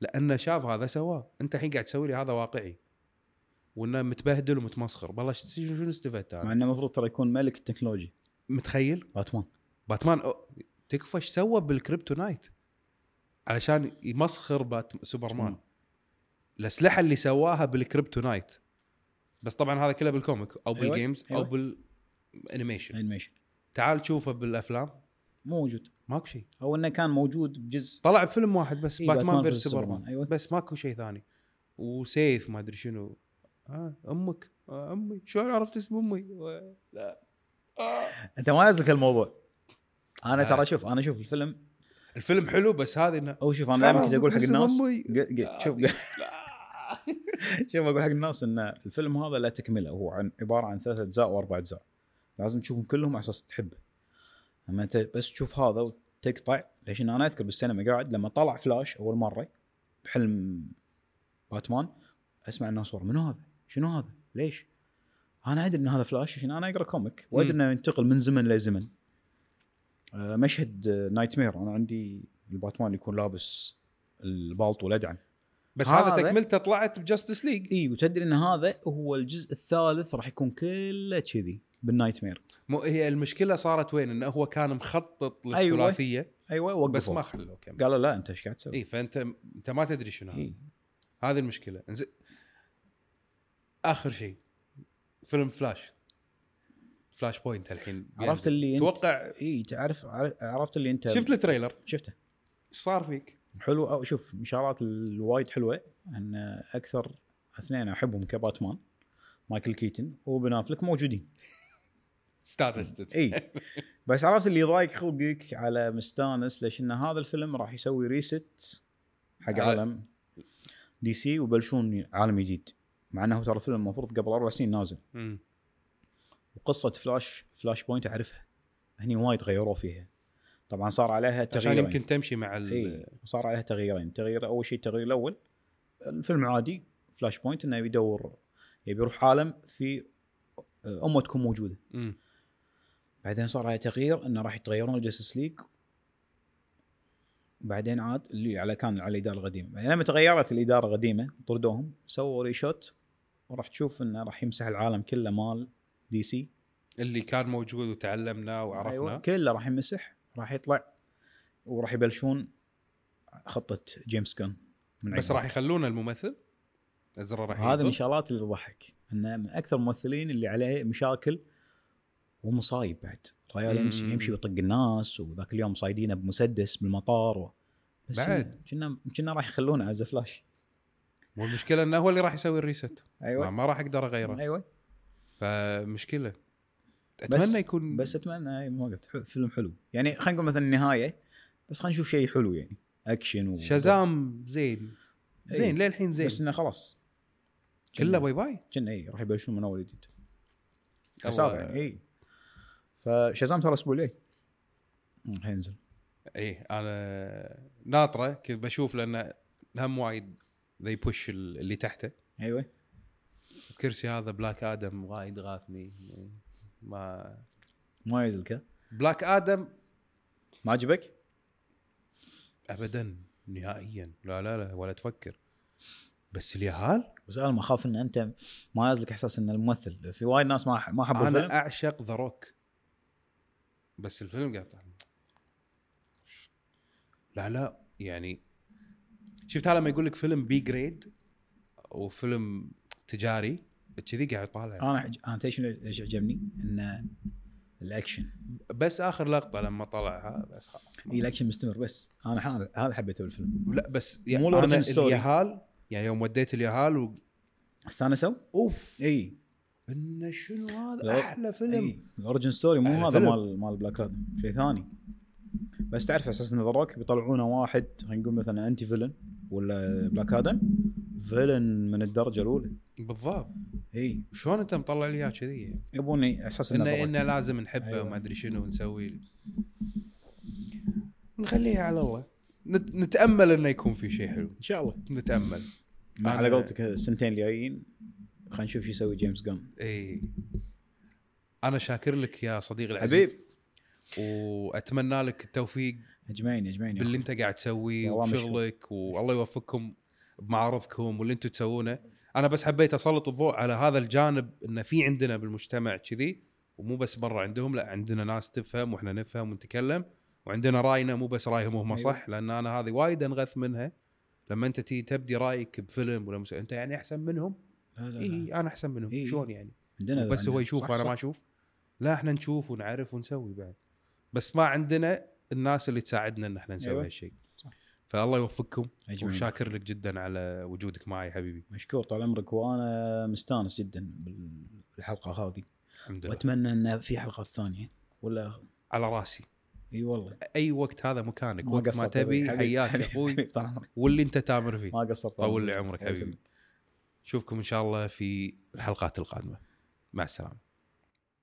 Speaker 1: لأنه شاف هذا سواه. أنت الحين قاعد تسوي لي هذا واقعي. وإنه متبهدل ومتمسخر. والله شنو استفدت
Speaker 2: مع
Speaker 1: أنا
Speaker 2: إنه المفروض ترى يكون ملك التكنولوجيا
Speaker 1: متخيل؟
Speaker 2: باتمان.
Speaker 1: باتمان تكفى إيش سوى بال kryptonite علشان يمسخر بات سوبرمان. الأسلحة اللي سواها بال kryptonite بس طبعا هذا كله بال comic أو
Speaker 2: أيوة،
Speaker 1: بال games أو
Speaker 2: أيوة.
Speaker 1: بال
Speaker 2: animation animation
Speaker 1: تعال تشوفه بالأفلام.
Speaker 2: مو موجود.
Speaker 1: ماكو شيء.
Speaker 2: أو إنه كان موجود بجزء
Speaker 1: طلع بفيلم واحد بس
Speaker 2: إيه،
Speaker 1: باتمان,
Speaker 2: versus
Speaker 1: سوبرمان
Speaker 2: أيوة.
Speaker 1: بس ماكو شيء ثاني. وسيف ما أدري شنو. آه أمك. آه أمي. شلون عرفت اسم أمي؟ و- لا. آه.
Speaker 2: أنت ما يزلك الموضوع.
Speaker 1: أنا.
Speaker 2: ترى شوف أنا أشوف الفيلم.
Speaker 1: الفيلم حلو بس هذه إنه
Speaker 2: أو شوف أنا دائما أقول حق الناس. شوف شوف أقول حق الناس إن الفيلم هذا لا تكمله هو عن عبارة عن ثلاث أجزاء واربع أجزاء لازم تشوفهم كلهم على أساس تحبه أما أنت بس تشوف هذا وتقطع ليش أنا أذكر بالسينما قاعد لما طلع فلاش أول مرة بحلم باتمان أسمع الناس ورا منو هذا؟ شنو هذا؟ ليش؟ أنا أدري إن هذا فلاش عشان أنا أقرأ comic
Speaker 1: وأدري.
Speaker 2: إنه ينتقل من زمن لزمن آه، مشهد nightmare أنا عندي الباتمان اللي يكون لابس البالط والأدعم
Speaker 1: بس هذا
Speaker 2: هذا-
Speaker 1: تكملته طلعت ب Justice
Speaker 2: League إي وتدري إن هذا هو الجزء الثالث راح يكون كله كذي بال nightmare
Speaker 1: مو هي المشكلة صارت وين؟ انه هو كان مخطط
Speaker 2: أيوة.
Speaker 1: للثلاثية
Speaker 2: أيوه وقفوا.
Speaker 1: بس ما خلوه كمل.
Speaker 2: قالوا لا أنت إيش قاعد تسوي؟
Speaker 1: إي فأنت أنت ما تدري شنو هذا. هذه المشكلة. إنزين آخر شيء فيلم فلاش Flashpoint الحين
Speaker 2: عرفت اللي انت
Speaker 1: توقع
Speaker 2: إي تعرف عرفت اللي انت
Speaker 1: شفت ال trailer؟
Speaker 2: شفته.
Speaker 1: إيش صار فيك؟
Speaker 2: حلو أو شوف من الشغلات الوايد حلوة. أن أكثر اثنين أحبهم كباتمان مايكل كيتن وبن أفلك موجودين.
Speaker 1: استانست
Speaker 2: إي. بس عرفت اللي يضايق خلقك على مستانس ليش إن هذا الفيلم راح يسوي reset حق عالم DC وبلشون عالم جديد. مع إنه ترى الفيلم المفروض قبل أربع سنين نازل. وقصة Flash Flashpoint أعرفها. هني وايد غيروا فيها. طبعا صار عليها
Speaker 1: عشان
Speaker 2: تغييرين.
Speaker 1: يمكن تمشي مع ال...
Speaker 2: اي صار عليها تغييرين. تغيير أول شيء التغيير الأول الفيلم عادي Flashpoint إنه يدور يبي يروح عالم في أمه تكون موجودة.
Speaker 1: مم.
Speaker 2: بعدين صار عليه تغيير إنه راح يتغيرون ال Justice League. بعدين عاد اللي على كان على الإدارة القديمة. بعدين لما تغيرت الإدارة القديمة طردوهم سووا reshoot وراح تشوف إنه راح يمسح العالم كله مال DC.
Speaker 1: اللي كان موجود وتعلمناه وعرفنا.
Speaker 2: أيوة كله راح يمسح. راح يطلع وراح يبلشون خطة جيمس غن
Speaker 1: بس. راح يخلون الممثل إزرا
Speaker 2: هذا من. الشغلات اللي تضحك إنه من أكثر الممثلين اللي عليه مشاكل ومصايب بعد ريال يمشي. يمشي ويطق الناس وذاك اليوم صايدينه بمسدس بالمطار و... بس
Speaker 1: بعد.
Speaker 2: كنا كنا راح يخلونه as Flash
Speaker 1: والمشكلة إنه هو اللي راح يسوي ال
Speaker 2: reset أيوه
Speaker 1: ما, ما راح أقدر أغيره
Speaker 2: أيوه
Speaker 1: فمشكلة
Speaker 2: بس-
Speaker 1: اتمنى يكون
Speaker 2: بس أتمنى أي ما قلت فيلم حلو. يعني خلينا نقول مثلا النهاية بس خلينا نشوف شيء حلو يعني. أكشن و...
Speaker 1: شازام زين. زين للحين زين.
Speaker 2: بس إنه خلاص.
Speaker 1: كله bye bye؟
Speaker 2: كنا إي راح يبلشون من أول جديد. حساب يعني إي. فشازام ترى الأسبوع الجاي راح ينزل
Speaker 1: إيه أنا ناطرة كنت بشوف لأن هم وايد ذي بوش اللي تحته.
Speaker 2: أيوه.
Speaker 1: الكرسي هذا Black Adam وايد غاثني. ما
Speaker 2: ما ينزل كذا.
Speaker 1: Black Adam
Speaker 2: ما عجبك؟
Speaker 1: ابدا نهائيا. لا لا لا ولا تفكر. بس اليهال
Speaker 2: بس أنا ما أخاف إن أنت ما يزلك إحساس إن الممثل في وايد ناس ما ما حبوا
Speaker 1: أنا
Speaker 2: الفيلم.
Speaker 1: أعشق The Rock بس الفيلم قاعد لا لا يعني شفت لما يقول لك فيلم B grade وفيلم تجاري؟ كذي قاعد يطالع
Speaker 2: أنا عج... أنا تدري شنو إيش عجبني؟ إن الأكشن
Speaker 1: بس آخر لقطة لما طلع بس خلاص
Speaker 2: اي الأكشن مستمر بس أنا هذا هذا حبيته بالفيلم
Speaker 1: لا بس
Speaker 2: مو
Speaker 1: يعني
Speaker 2: ال
Speaker 1: origin
Speaker 2: أنا story.
Speaker 1: اليهال يعني يوم وديت اليهال و...
Speaker 2: استانسوا؟
Speaker 1: أوف
Speaker 2: اي
Speaker 1: انه شنو هذا. أحلى فيلم
Speaker 2: اي ال origin story
Speaker 1: مو
Speaker 2: هذا. مال مال Black شيء ثاني بس تعرف على أساس إن بيطلعونه واحد خلينا نقول مثلا anti villain ولا Black Adam villain من الدرجة الأولى
Speaker 1: بالضبط
Speaker 2: إي
Speaker 1: شلون انت مطلع لي اياه كذي يعني؟
Speaker 2: يبوني أساس إنه. انه
Speaker 1: لازم نحبه
Speaker 2: أيوة.
Speaker 1: وما أدري شنو نسوي نخليها على الله نت- نتأمل إنه يكون في شيء حلو
Speaker 2: إن شاء الله
Speaker 1: نتأمل
Speaker 2: مع على قولتك السنتين الجايين خلينا نشوف شو يسوي جيمس جان
Speaker 1: إي أنا شاكر لك يا صديقي العزيز
Speaker 2: حبيب.
Speaker 1: وأتمنى لك التوفيق
Speaker 2: أجمعين أجمعين
Speaker 1: باللي. أنت قاعد تسويه. وشغلك والله يوفقكم بمعارضكم واللي أنتم تسوونه أنا بس حبيت أسلط الضوء على هذا الجانب إنه في عندنا بالمجتمع كذي ومو بس برا عندهم لا عندنا ناس تفهم وإحنا نفهم ونتكلم وعندنا رأينا مو بس رأيهم هم
Speaker 2: أيوة.
Speaker 1: صح لأن أنا هذه وايد أنغث منها لما أنت تيجي تبدي رأيك بفيلم ولا مسلسل أنت يعني أحسن منهم
Speaker 2: لا لا.
Speaker 1: إي أنا أحسن منهم
Speaker 2: إي.
Speaker 1: شلون يعني
Speaker 2: عندنا
Speaker 1: بس هو. يشوف
Speaker 2: صح،
Speaker 1: وأنا
Speaker 2: صح.
Speaker 1: ما أشوف لا إحنا نشوف ونعرف ونسوي بعد بس ما عندنا الناس اللي تساعدنا إن إحنا نسوي
Speaker 2: أيوة.
Speaker 1: هالشيء. فالله يوفقكم
Speaker 2: أجمعين.
Speaker 1: وشاكر لك جدا على وجودك معي حبيبي.
Speaker 2: مشكور طال عمرك وأنا مستانس جدا بال- بالحلقة هذه.
Speaker 1: الحمد لله.
Speaker 2: وأتمنى إن في حلقات ثانية. ولا
Speaker 1: على راسي.
Speaker 2: إي والله.
Speaker 1: أي وقت هذا مكانك
Speaker 2: ما
Speaker 1: وقت ما تبي. حياك يا.
Speaker 2: أخوي.
Speaker 1: واللي أنت تامر فيه.
Speaker 2: ما قصرت
Speaker 1: طول لي عمرك حبيبي. نشوفكم إن شاء الله في الحلقات القادمة. مع السلامة.